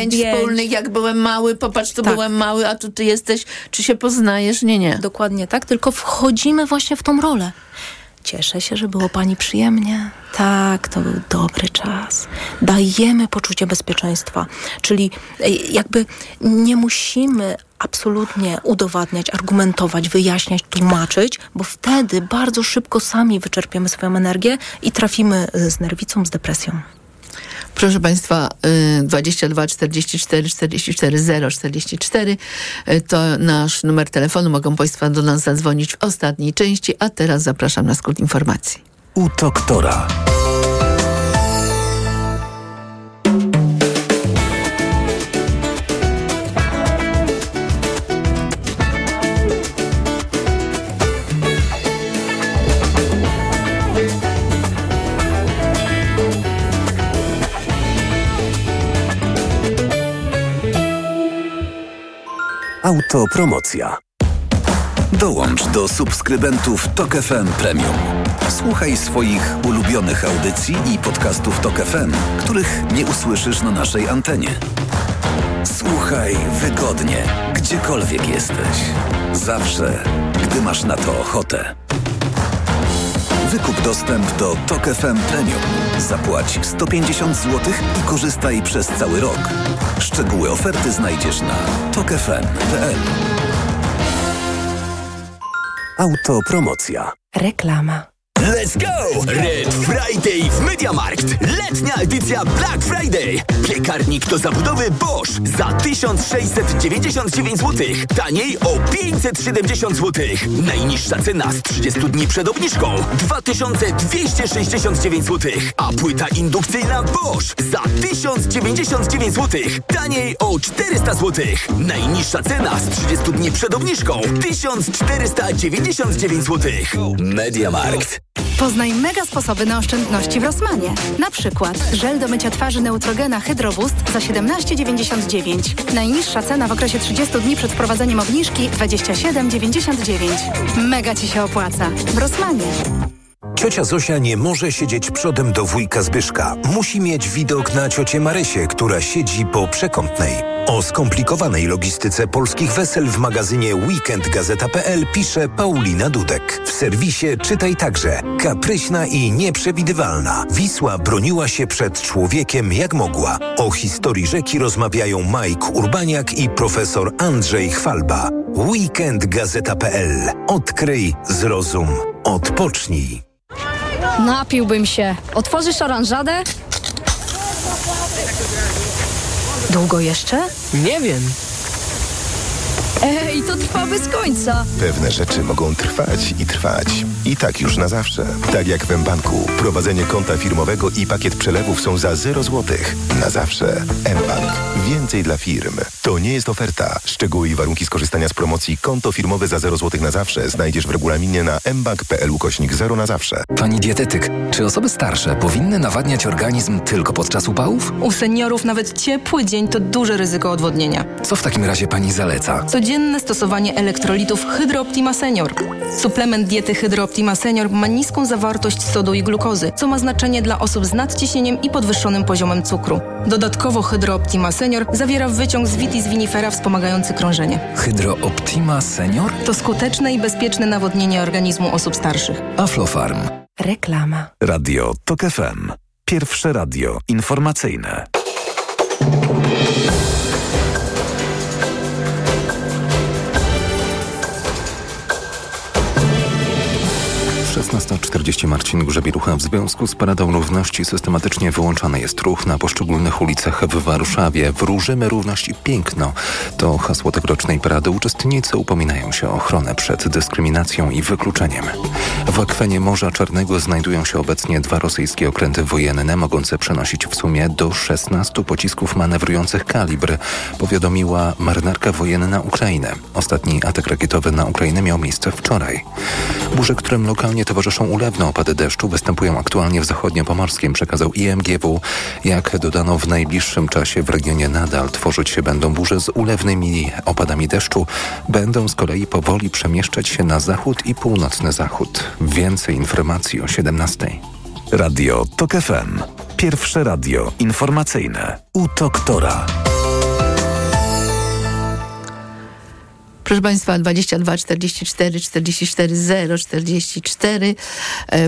zdjęć Zdjęć. wspólnych, jak byłem mały, popatrz, tu Tak. byłem mały, a tu ty jesteś, czy się poznajesz? Nie, nie. Dokładnie tak, tylko wchodzimy właśnie w tą rolę. Cieszę się, że było pani przyjemnie. Tak, to był dobry czas. Dajemy poczucie bezpieczeństwa. Czyli e, jakby nie musimy absolutnie udowadniać, argumentować, wyjaśniać, tłumaczyć, bo wtedy bardzo szybko sami wyczerpiemy swoją energię i trafimy z nerwicą, z depresją. Proszę Państwa, y, 22 44 44 0 44 y, to nasz numer telefonu. Mogą Państwo do nas zadzwonić w ostatniej części, a teraz zapraszam na skrót informacji. U doktora. Autopromocja. Dołącz do subskrybentów Tok FM Premium. Słuchaj swoich ulubionych audycji i podcastów Tok FM, których nie usłyszysz na naszej antenie. Słuchaj wygodnie, gdziekolwiek jesteś. Zawsze, gdy masz na to ochotę. Wykup dostęp do Tok FM Premium. Zapłać 150 zł i korzystaj przez cały rok. Szczegóły oferty znajdziesz na tokefm.pl. Autopromocja. Reklama. Let's go! Red Friday w Mediamarkt. Letnia edycja Black Friday. Piekarnik do zabudowy Bosch za 1699 zł. Taniej o 570 zł. Najniższa cena z 30 dni przed obniżką 2269 zł. A płyta indukcyjna Bosch za 1099 zł. Taniej o 400 zł. Najniższa cena z 30 dni przed obniżką 1499 zł. Mediamarkt. Poznaj mega sposoby na oszczędności w Rosmanie. Na przykład żel do mycia twarzy Neutrogena Hydro Boost za 17,99. Najniższa cena w okresie 30 dni przed wprowadzeniem obniżki 27,99. Mega Ci się opłaca. W Rosmanie. Ciocia Zosia nie może siedzieć przodem do wujka Zbyszka. Musi mieć widok na ciocię Marysię, która siedzi po przekątnej. O skomplikowanej logistyce polskich wesel w magazynie weekendgazeta.pl pisze Paulina Dudek. W serwisie czytaj także. Kapryśna i nieprzewidywalna. Wisła broniła się przed człowiekiem jak mogła. O historii rzeki rozmawiają Mike Urbaniak i profesor Andrzej Chwalba. Weekendgazeta.pl. Odkryj, zrozum, odpocznij. Napiłbym się. Otworzysz oranżadę? Długo jeszcze? Nie wiem. Ej, to trwa bez końca. Pewne rzeczy mogą trwać i trwać. I tak już na zawsze. Tak jak w mBanku. Prowadzenie konta firmowego i pakiet przelewów są za 0 zł. Na zawsze. mBank. Więcej dla firm. To nie jest oferta. Szczegóły i warunki skorzystania z promocji konto firmowe za 0 zł na zawsze znajdziesz w regulaminie na mbank.pl ukośnik 0 na zawsze. Pani dietetyk, czy osoby starsze powinny nawadniać organizm tylko podczas upałów? U seniorów nawet ciepły dzień to duże ryzyko odwodnienia. Co w takim razie pani zaleca? Codzienne stosowanie elektrolitów Hydrooptima Senior. Suplement diety Hydrooptima Senior ma niską zawartość sodu i glukozy, co ma znaczenie dla osób z nadciśnieniem i podwyższonym poziomem cukru. Dodatkowo Hydrooptima Senior zawiera wyciąg z vitis vinifera wspomagający krążenie. Hydro Optima Senior? To skuteczne i bezpieczne nawodnienie organizmu osób starszych. Aflofarm. Reklama. Radio TOK FM. Pierwsze radio informacyjne. 16.40 Marcin Grzebielucha. W związku z Paradą Równości systematycznie wyłączany jest ruch na poszczególnych ulicach w Warszawie. Wróżymy równość i piękno. To hasło tegorocznej parady. Uczestnicy upominają się o ochronę przed dyskryminacją i wykluczeniem. W akwenie Morza Czarnego znajdują się obecnie dwa rosyjskie okręty wojenne, mogące przenosić w sumie do 16 pocisków manewrujących kalibr, powiadomiła marynarka wojenna Ukrainy. Ostatni atak rakietowy na Ukrainę miał miejsce wczoraj. Burze, którym lokalnie towarzyszą ulewne opady deszczu, występują aktualnie w zachodniopomorskim, przekazał IMGW. Jak dodano, w najbliższym czasie w regionie nadal tworzyć się będą burze z ulewnymi opadami deszczu. Będą z kolei powoli przemieszczać się na zachód i północny zachód. Więcej informacji o 17. Radio TOK FM. Pierwsze radio informacyjne. U doktora. Proszę Państwa, 22 44 44 0 44.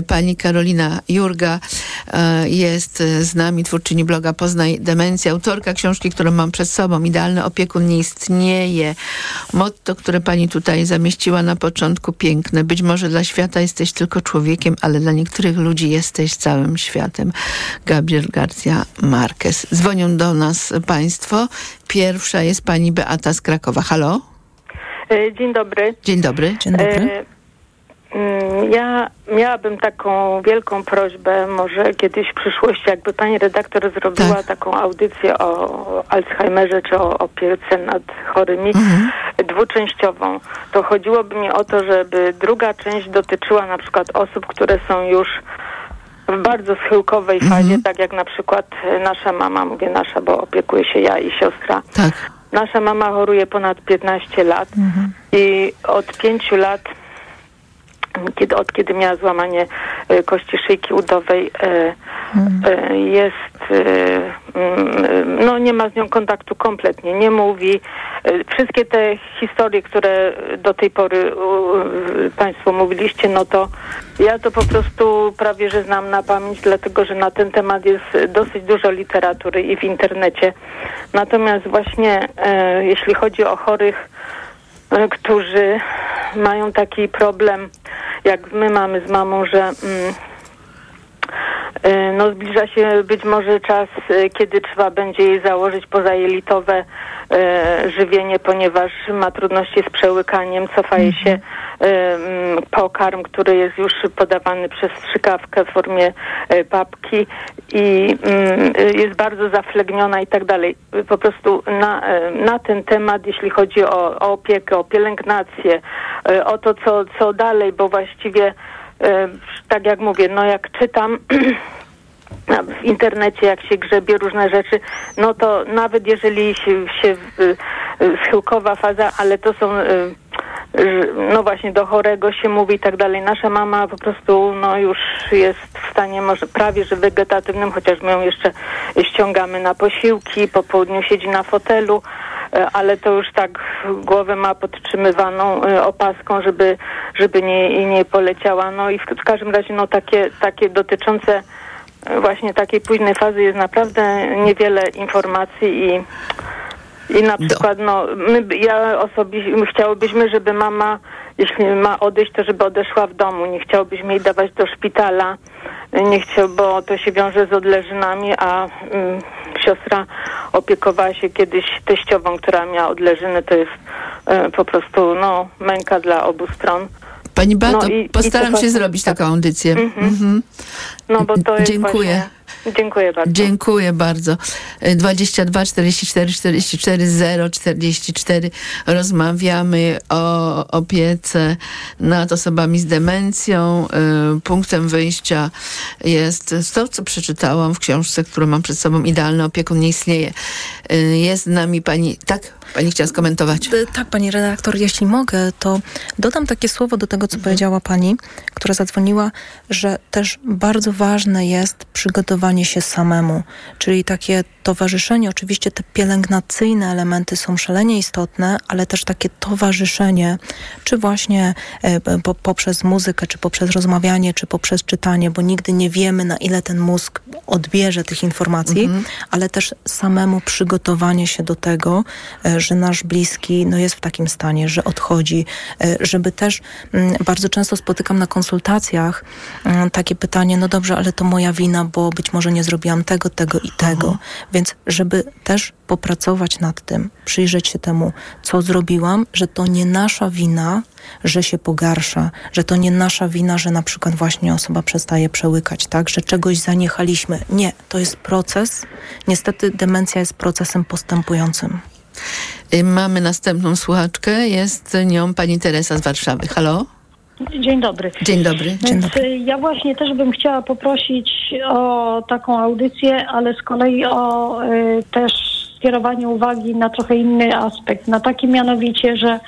Pani Karolina Jurga e, jest z nami, twórczyni bloga Poznaj Demencja, autorka książki, którą mam przed sobą. Idealny opiekun nie istnieje. Motto, które Pani tutaj zamieściła na początku, piękne. Być może dla świata jesteś tylko człowiekiem, ale dla niektórych ludzi jesteś całym światem. Gabriel Garcia Marquez. Dzwonią do nas Państwo. Pierwsza jest Pani Beata z Krakowa. Halo? E, Dzień dobry. Dzień dobry. Dzień dobry. E, mm, Ja miałabym taką wielką prośbę, może kiedyś w przyszłości, jakby pani redaktor zrobiła taką audycję o Alzheimerze czy o opiece nad chorymi dwuczęściową. To chodziłoby mi o to, żeby druga część dotyczyła na przykład osób, które są już w bardzo schyłkowej fazie, tak jak na przykład nasza mama, mówię nasza, bo opiekuję się ja i siostra. Tak. Nasza mama choruje ponad 15 lat i od 5 lat, kiedy, od kiedy miała złamanie e, kości szyjki udowej, e, e, jest, mm, no nie ma z nią kontaktu kompletnie, nie mówi. Wszystkie te historie, które do tej pory Państwo mówiliście, no to ja to po prostu prawie, że znam na pamięć, dlatego że na ten temat jest dosyć dużo literatury i w internecie. Natomiast właśnie jeśli chodzi o chorych, którzy mają taki problem jak my mamy z mamą, że mm, y, no zbliża się być może czas, y, kiedy trzeba będzie jej założyć pozajelitowe y, żywienie, ponieważ ma trudności z przełykaniem, cofa jej się mm, pokarm, który jest już podawany przez strzykawkę w formie y, papki i mm, y, jest bardzo zaflegniona i tak dalej. Po prostu na, y, na ten temat, jeśli chodzi o, o opiekę, o pielęgnację, o to, co, co dalej, bo właściwie tak jak mówię, no jak czytam w internecie, jak się grzebie różne rzeczy, no to nawet jeżeli się, się y, y, schyłkowa faza, ale to są y, no właśnie do chorego się mówi i tak dalej. Nasza mama po prostu no już jest w stanie może prawie że wegetatywnym, chociaż my ją jeszcze ściągamy na posiłki, po południu siedzi na fotelu, ale to już tak głowę ma podtrzymywaną opaską, żeby, żeby nie, nie poleciała. No i w każdym razie no takie, takie dotyczące właśnie takiej późnej fazy jest naprawdę niewiele informacji i i na przykład, no, my, ja osobiście, my chciałybyśmy, żeby mama, jeśli ma odejść, to żeby odeszła w domu. Nie chciałobyśmy jej dawać do szpitala, nie chciał, bo to się wiąże z odleżynami, a mm, siostra opiekowała się kiedyś teściową, która miała odleżyny. To jest e, po prostu, no, męka dla obu stron. Pani Beato, No i- i postaram to się zrobić taką audycję. Mhm. Mhm. No, bo to jest Dziękuję. Właśnie, dziękuję bardzo. Dziękuję bardzo. Y, 22 44 44 0 44 rozmawiamy o opiece nad osobami z demencją. Y, Punktem wyjścia jest to, co przeczytałam w książce, którą mam przed sobą. Idealny opiekun nie istnieje. Y, Jest z nami pani, tak? Pani chciała skomentować. E, Tak, pani redaktor, jeśli mogę, to dodam takie słowo do tego, co powiedziała pani, która zadzwoniła, że też bardzo ważne jest przygotowanie się samemu, czyli takie towarzyszenie. Oczywiście te pielęgnacyjne elementy są szalenie istotne, ale też takie towarzyszenie, czy właśnie e, po, poprzez muzykę, czy poprzez rozmawianie, czy poprzez czytanie, bo nigdy nie wiemy, na ile ten mózg odbierze tych informacji, ale też samemu przygotowanie się do tego, e, że nasz bliski no, jest w takim stanie, że odchodzi, e, żeby też mm, bardzo często spotykam na konsultacjach mm, takie pytanie, no dobrze, ale to moja wina, bo być może nie zrobiłam tego, tego i tego. Więc żeby też popracować nad tym, przyjrzeć się temu, co zrobiłam, że to nie nasza wina, że się pogarsza, że to nie nasza wina, że na przykład właśnie osoba przestaje przełykać, tak, że czegoś zaniechaliśmy. Nie, to jest proces. Niestety demencja jest procesem postępującym. Y, Mamy następną słuchaczkę. Jest nią pani Teresa z Warszawy. Halo? Dzień dobry. Dzień dobry. Więc y, ja właśnie też bym chciała poprosić o taką audycję, ale z kolei o y, też skierowanie uwagi na trochę inny aspekt. Na taki mianowicie, że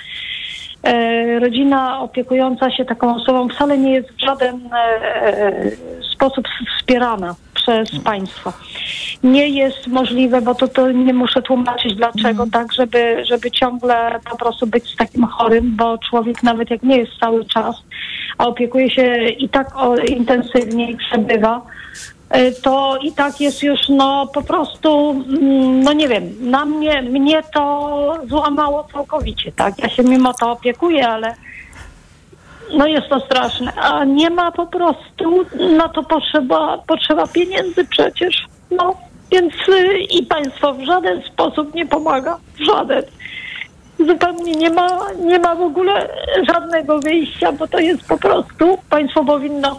rodzina opiekująca się taką osobą wcale nie jest w żaden y, sposób wspierana przez państwo. Nie jest możliwe, bo to, to nie muszę tłumaczyć dlaczego, tak, żeby, żeby ciągle po prostu być z takim chorym, bo człowiek nawet jak nie jest cały czas, a opiekuje się i tak o, intensywnie i przebywa, to i tak jest już no po prostu, mm, no nie wiem, na mnie, mnie to złamało całkowicie, tak? Ja się mimo to opiekuję, ale no jest to straszne, a nie ma po prostu, na to potrzeba, potrzeba pieniędzy przecież, no. Więc y, i państwo w żaden sposób nie pomaga, w żaden. Zupełnie nie ma, nie ma w ogóle żadnego wyjścia, bo to jest po prostu, państwo powinno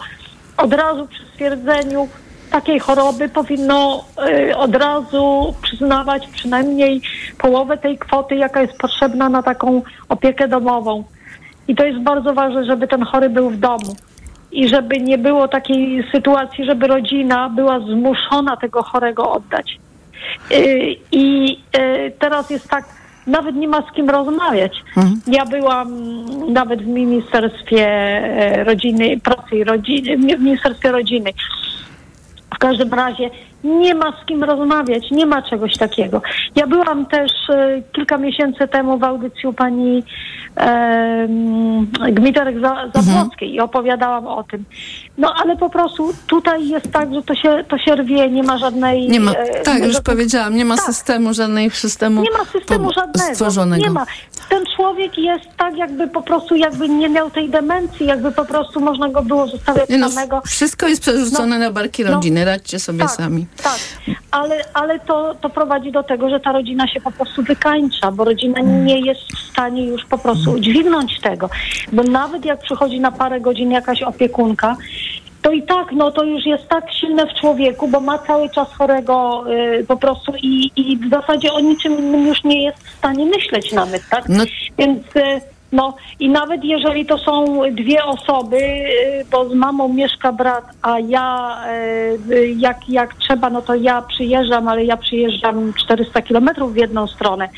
od razu przy stwierdzeniu takiej choroby powinno y, od razu przyznawać przynajmniej połowę tej kwoty, jaka jest potrzebna na taką opiekę domową. I to jest bardzo ważne, żeby ten chory był w domu. I żeby nie było takiej sytuacji, żeby rodzina była zmuszona tego chorego oddać. Y, I y, teraz jest tak, nawet nie ma z kim rozmawiać. Ja byłam nawet w Ministerstwie e, Rodziny, Pracy i Rodziny, w Ministerstwie Rodziny. Każdym razie nie ma z kim rozmawiać, nie ma czegoś takiego. Ja byłam też e, kilka miesięcy temu w audycji u pani e, Gmiterek Za- Zabłockiej i opowiadałam o tym. No ale po prostu tutaj jest tak, że to się, to się rwie, nie ma żadnej... Nie ma, e, tak, już żadnych- powiedziałam, nie ma Tak. systemu, żadnego systemu Nie ma systemu po- żadnego. stworzonego. Nie ma. Ten człowiek jest tak, jakby po prostu jakby nie miał tej demencji, jakby po prostu można go było zostawiać Nie no, samego. wszystko jest przerzucone na barki no, rodziny, radźcie sobie tak, sami. Tak, ale, ale to, to prowadzi do tego, że ta rodzina się po prostu wykańcza, bo rodzina nie jest w stanie już po prostu udźwignąć tego. Bo nawet jak przychodzi na parę godzin jakaś opiekunka, to i tak, no to już jest tak silne w człowieku, bo ma cały czas chorego y, po prostu i, i w zasadzie o niczym innym już nie jest w stanie myśleć nawet, tak? Więc y, no i nawet jeżeli to są dwie osoby, y, bo z mamą mieszka brat, a ja y, y, jak, jak trzeba, no to ja przyjeżdżam, ale ja przyjeżdżam 400 kilometrów w jedną stronę.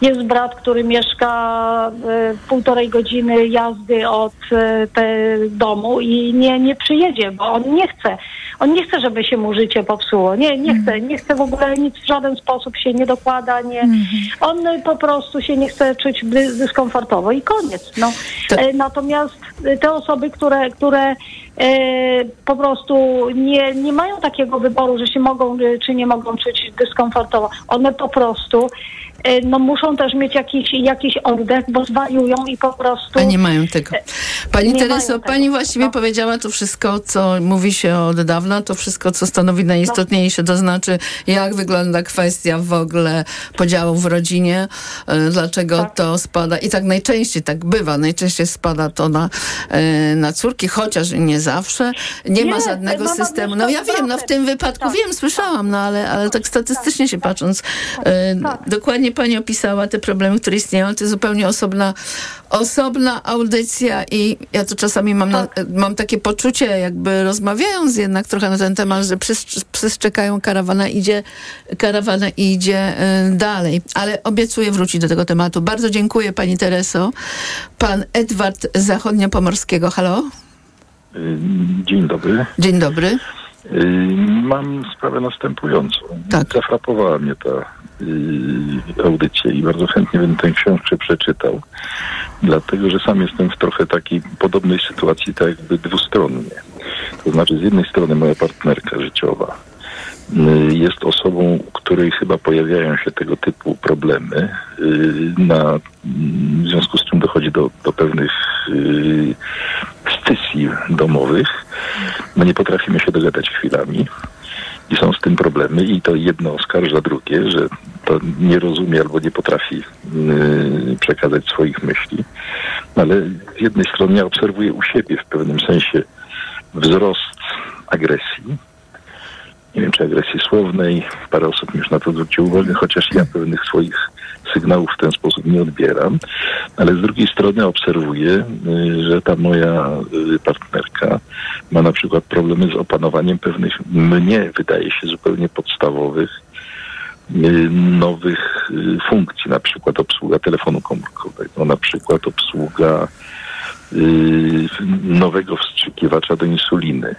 Jest brat, który mieszka półtorej godziny jazdy od te domu i nie, nie przyjedzie, bo on nie chce. On nie chce, żeby się mu życie popsuło. Nie, nie chce, nie chce w ogóle nic w żaden sposób się nie dokłada, nie. On y, po prostu się nie chce czuć dy- dyskomfortowo i koniec. No. E, Natomiast te osoby, które, które po prostu nie, nie mają takiego wyboru, że się mogą y, czy nie mogą czuć dyskomfortowo, one po prostu e, no, muszą też mieć jakiś, jakiś oddech, bo zwariują i po prostu... A nie mają tego. Pani Tereso, mają tego. No. pani właściwie powiedziała to wszystko, co mówi się od dawna, to wszystko, co stanowi najistotniejsze, to znaczy, jak wygląda kwestia w ogóle podziału w rodzinie, e, dlaczego Tak. to spada i tak najczęściej tak bywa, najczęściej spada to na, e, na córki, chociaż nie zawsze. Nie, ma Nie, żadnego mama systemu. mieszka No ja wiem, no w tym wypadku wiem, słyszałam, no ale, ale tak statystycznie się patrząc, e, dokładnie pani opisała te problemy, które istnieją, to jest zupełnie osobna, osobna audycja i ja to czasami mam, na, mam takie poczucie, jakby rozmawiając jednak trochę na ten temat, że czekają karawana idzie, karawana idzie e, dalej, ale obiecuję wrócić do tego tematu. Bardzo dziękuję pani Tereso. Pan Edward z Zachodniopomorskiego, halo? Dzień dobry. Dzień dobry. Y, Mam sprawę następującą. Tak. Zafrapowała mnie ta y, audycja i bardzo chętnie bym tę książkę przeczytał, dlatego że sam jestem w trochę takiej podobnej sytuacji, tak jakby dwustronnie. To znaczy z jednej strony moja partnerka życiowa y, jest osobą, u której chyba pojawiają się tego typu problemy, y, na, w związku z czym dochodzi do, do pewnych y, scysji domowych. My nie potrafimy się dogadać chwilami i są z tym problemy i to jedno oskarża drugie, że to nie rozumie albo nie potrafi przekazać swoich myśli. Ale z jednej strony ja obserwuję u siebie w pewnym sensie wzrost agresji. Nie wiem, czy agresji słownej. Parę osób już na to zwróciło uwagę, chociaż ja pewnych swoich sygnałów w ten sposób nie odbieram. Ale z drugiej strony obserwuję, y, że ta moja y, partnerka ma na przykład problemy z opanowaniem pewnych, mnie wydaje się, zupełnie podstawowych y, nowych funkcji, na przykład obsługa telefonu komórkowego, na przykład obsługa nowego wstrzykiwacza do insuliny.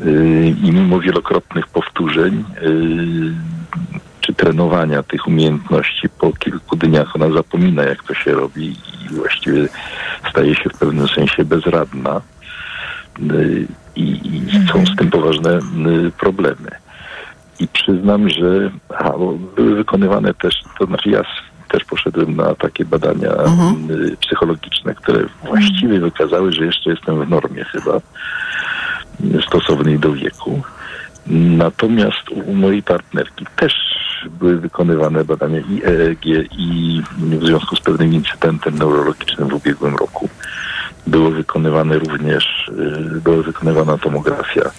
Y, I mimo wielokrotnych powtórzeń y, czy trenowania tych umiejętności, po kilku dniach ona zapomina, jak to się robi i właściwie staje się w pewnym sensie bezradna. Y, I, i są z tym poważne problemy. I przyznam, że aha, były wykonywane też, to znaczy ja też poszedłem na takie badania y, psychologiczne, które właściwie wykazały, że jeszcze jestem w normie chyba stosownej do wieku. Natomiast u mojej partnerki też były wykonywane badania i EEG i w związku z pewnym incydentem neurologicznym w ubiegłym roku było wykonywane również, y, była wykonywana tomografia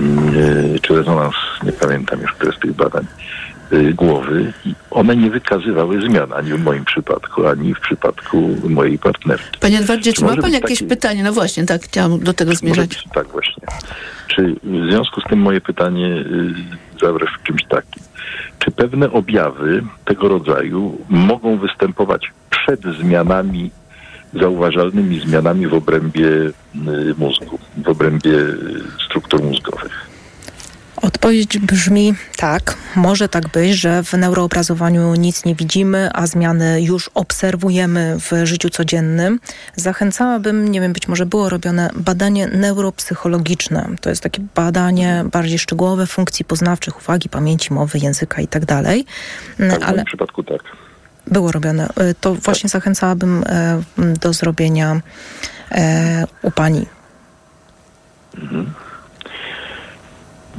y, czy rezonans, nie pamiętam już, które z tych badań, głowy i one nie wykazywały zmian ani w moim przypadku, ani w przypadku mojej partnerki. Panie Edwardzie, czy ma może pan jakieś taki- pytanie? No właśnie, tak, chciałam do tego zmierzać. być tak właśnie. Czy w związku z tym moje pytanie y, zawrę w czymś takim. Czy pewne objawy tego rodzaju mogą występować przed zmianami, zauważalnymi zmianami w obrębie y, mózgu, w obrębie y, struktur mózgowych? Odpowiedź brzmi tak. Może tak być, że w neuroobrazowaniu nic nie widzimy, a zmiany już obserwujemy w życiu codziennym. Zachęcałabym, nie wiem, być może było robione badanie neuropsychologiczne. To jest takie badanie bardziej szczegółowe funkcji poznawczych, uwagi, pamięci, mowy, języka i tak dalej. Tak, w Ale moim przypadku tak. było robione. Y, To właśnie zachęcałabym e, do zrobienia e, u pani. Mhm.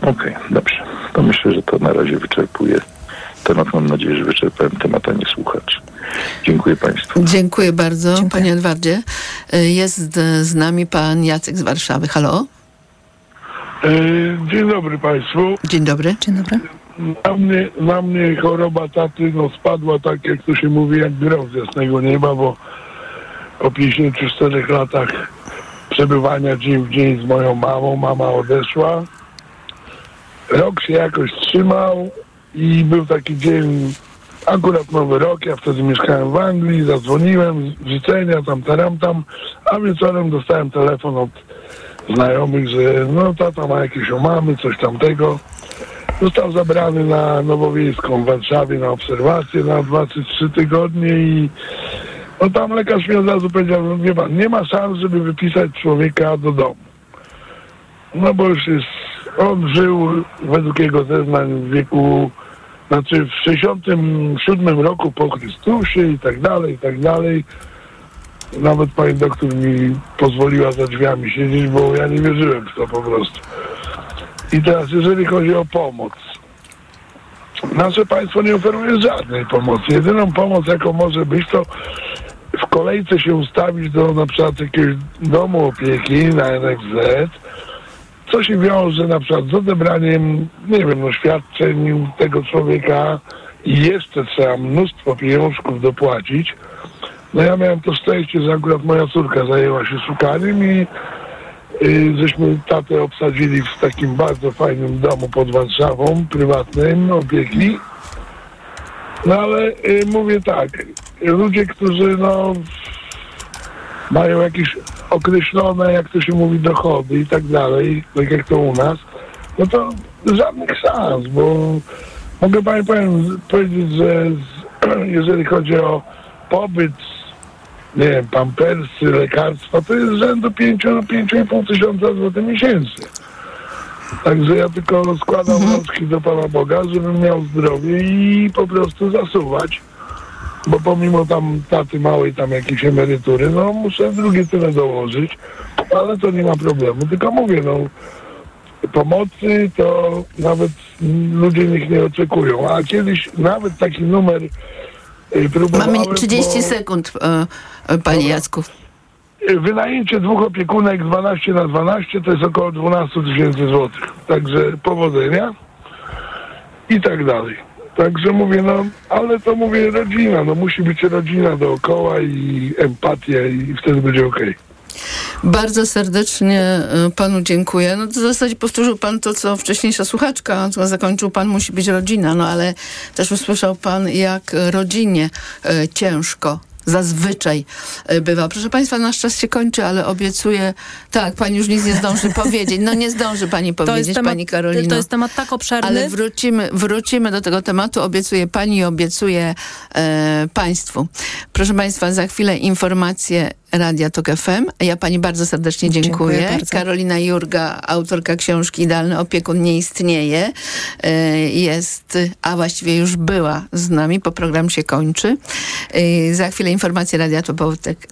Okej, dobrze. To myślę, że to na razie wyczerpuje temat. Mam nadzieję, że wyczerpałem temat, a nie słuchacz. Dziękuję Państwu. Dziękuję bardzo, panie Edwardzie. Jest z nami pan Jacek z Warszawy. Halo? E, Dzień dobry Państwu. Dzień dobry. Dzień dobry. Na mnie, na mnie choroba taty no, spadła tak, jak to się mówi, jak grom z jasnego nieba, bo po 54 latach przebywania dzień w dzień z moją mamą, mama odeszła. Rok się jakoś trzymał i był taki dzień, akurat nowy rok, ja wtedy mieszkałem w Anglii, zadzwoniłem, życzenia tam, taram tam, a wieczorem dostałem telefon od znajomych, że no tata ma jakieś omamy, coś tamtego. Został zabrany na Nowowiejską w Warszawie na obserwację na dwa czy trzy tygodnie i no tam lekarz mi od razu powiedział, no wie nie ma szans, żeby wypisać człowieka do domu. No bo już jest, on żył według jego zeznań w wieku, znaczy w 67 roku po Chrystusie i tak dalej, i tak dalej. Nawet pani doktor mi pozwoliła za drzwiami siedzieć, bo ja nie wierzyłem w to po prostu. I teraz, jeżeli chodzi o pomoc, nasze państwo nie oferuje żadnej pomocy. Jedyną pomoc, jaką może być, to w kolejce się ustawić do na przykład jakiegoś domu opieki na NFZ, co się wiąże na przykład z odebraniem, nie wiem, no, świadczeń tego człowieka i jeszcze trzeba mnóstwo pieniążków dopłacić. No ja miałem to szczęście, że akurat moja córka zajęła się szukaniem i y, żeśmy tatę obsadzili w takim bardzo fajnym domu pod Warszawą, prywatnym, opieki. No ale y, mówię tak, ludzie, którzy no mają jakieś określone, jak to się mówi, dochody i tak dalej, tak jak to u nas, no to żadnych szans, bo mogę Pani powiem, powiedzieć, że z, jeżeli chodzi o pobyt, nie wiem, pampersy, lekarstwa, to jest rzędu 5-5,5 tysiąca złotych miesięcznie. Także ja tylko składam wnioski do Pana Boga, żebym miał zdrowie i po prostu zasuwać. Bo pomimo tam taty małej tam jakiejś emerytury, no muszę drugie tyle dołożyć, ale to nie ma problemu. Tylko mówię, no pomocy to nawet ludzie niech nie oczekują. A kiedyś nawet taki numer y, próbowałem... Mamy 30 bo- sekund, e, e, panie Jacku. Wynajęcie dwóch opiekunek 12 na 12 to jest około 12 tysięcy złotych. Także powodzenia i tak dalej. Także mówię, no, ale to mówię rodzina, no musi być rodzina dookoła i empatia i wtedy będzie okej. Bardzo serdecznie e, panu dziękuję. No to w zasadzie powtórzył pan to, co wcześniejsza słuchaczka, co zakończył pan, musi być rodzina, no ale też usłyszał pan, jak rodzinie e, ciężko zazwyczaj e, bywa. Proszę Państwa, nasz czas się kończy, ale obiecuję, tak, Pani już nic nie zdąży powiedzieć. No nie zdąży Pani powiedzieć, temat, Pani Karolino. to jest temat tak obszerny. Ale wrócimy, wrócimy do tego tematu. Obiecuję pani i obiecuję e, państwu. Proszę państwa, za chwilę informacje Radia Tok FM. Ja pani bardzo serdecznie dziękuję. Dziękuję bardzo. Karolina Jurga, autorka książki Idealny opiekun nie istnieje. E, jest, a właściwie już była z nami, bo program się kończy. E, za chwilę informacje Radia Tok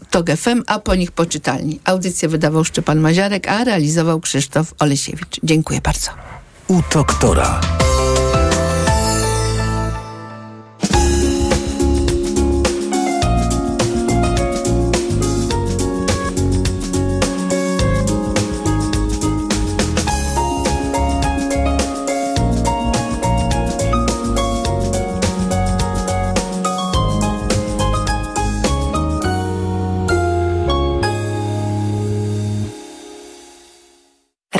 Tok FM, a po nich poczytalni. Audycję wydawał Szczepan Maziarek, a realizował Krzysztof Olesiewicz. Dziękuję bardzo. U doktora.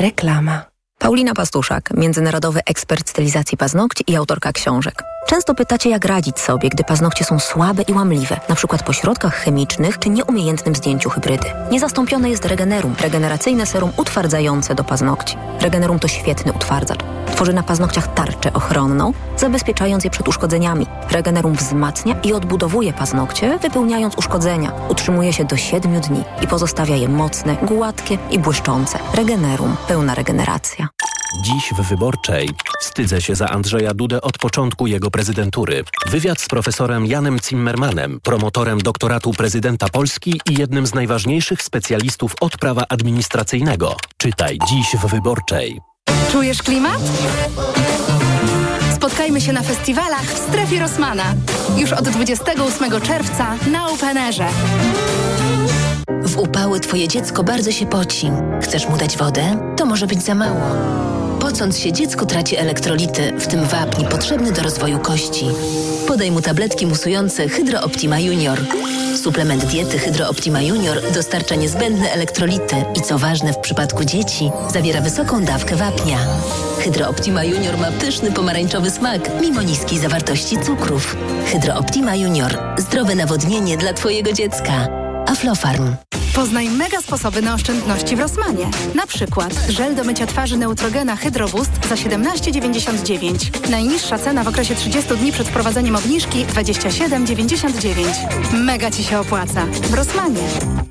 Reklama. Paulina Pastuszak, międzynarodowy ekspert stylizacji paznokci i autorka książek. Często pytacie, jak radzić sobie, gdy paznokcie są słabe i łamliwe, przykład po środkach chemicznych czy nieumiejętnym zdjęciu hybrydy. Niezastąpione jest Regenerum, regeneracyjne serum utwardzające do paznokci. Regenerum to świetny utwardzacz. Tworzy na paznokciach tarczę ochronną, zabezpieczając je przed uszkodzeniami. Regenerum wzmacnia i odbudowuje paznokcie, wypełniając uszkodzenia. Utrzymuje się do 7 dni i pozostawia je mocne, gładkie i błyszczące. Regenerum. Pełna regeneracja. Dziś w Wyborczej wstydzę się za Andrzeja Dudę od początku jego prezydentury. Wywiad z profesorem Janem Zimmermanem, promotorem doktoratu prezydenta Polski i jednym z najważniejszych specjalistów od prawa administracyjnego. Czytaj dziś w Wyborczej. Czujesz klimat? Spotkajmy się na festiwalach w strefie Rosmana. Już od 28 czerwca na Openerze. W upały twoje dziecko bardzo się poci. Chcesz mu dać wodę? To może być za mało. Pocąc się dziecko traci elektrolity, w tym wapń potrzebny do rozwoju kości. Podaj mu tabletki musujące Hydro Optima Junior. Suplement diety Hydro Optima Junior dostarcza niezbędne elektrolity i co ważne w przypadku dzieci, zawiera wysoką dawkę wapnia. Hydro Optima Junior ma pyszny pomarańczowy smak, mimo niskiej zawartości cukrów. Hydro Optima Junior. Zdrowe nawodnienie dla twojego dziecka. Aflofarm. Poznaj mega sposoby na oszczędności w Rosmanie. Na przykład żel do mycia twarzy Neutrogena Hydro Boost za 17,99. Najniższa cena w okresie 30 dni przed wprowadzeniem obniżki 27,99. Mega Ci się opłaca. W Rosmanie.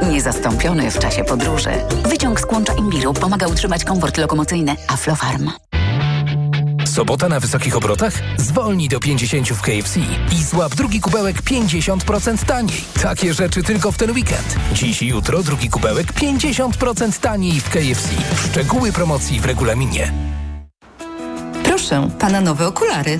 Niezastąpiony w czasie podróży. Wyciąg z kłącza imbiru pomaga utrzymać komfort lokomocyjny. Aflofarm. Sobota na wysokich obrotach? Zwolnij do 50 w KFC i złap drugi kubełek 50% taniej. Takie rzeczy tylko w ten weekend. Dziś i jutro drugi kubełek 50% taniej w KFC. Szczegóły promocji w regulaminie. Proszę, pana nowe okulary.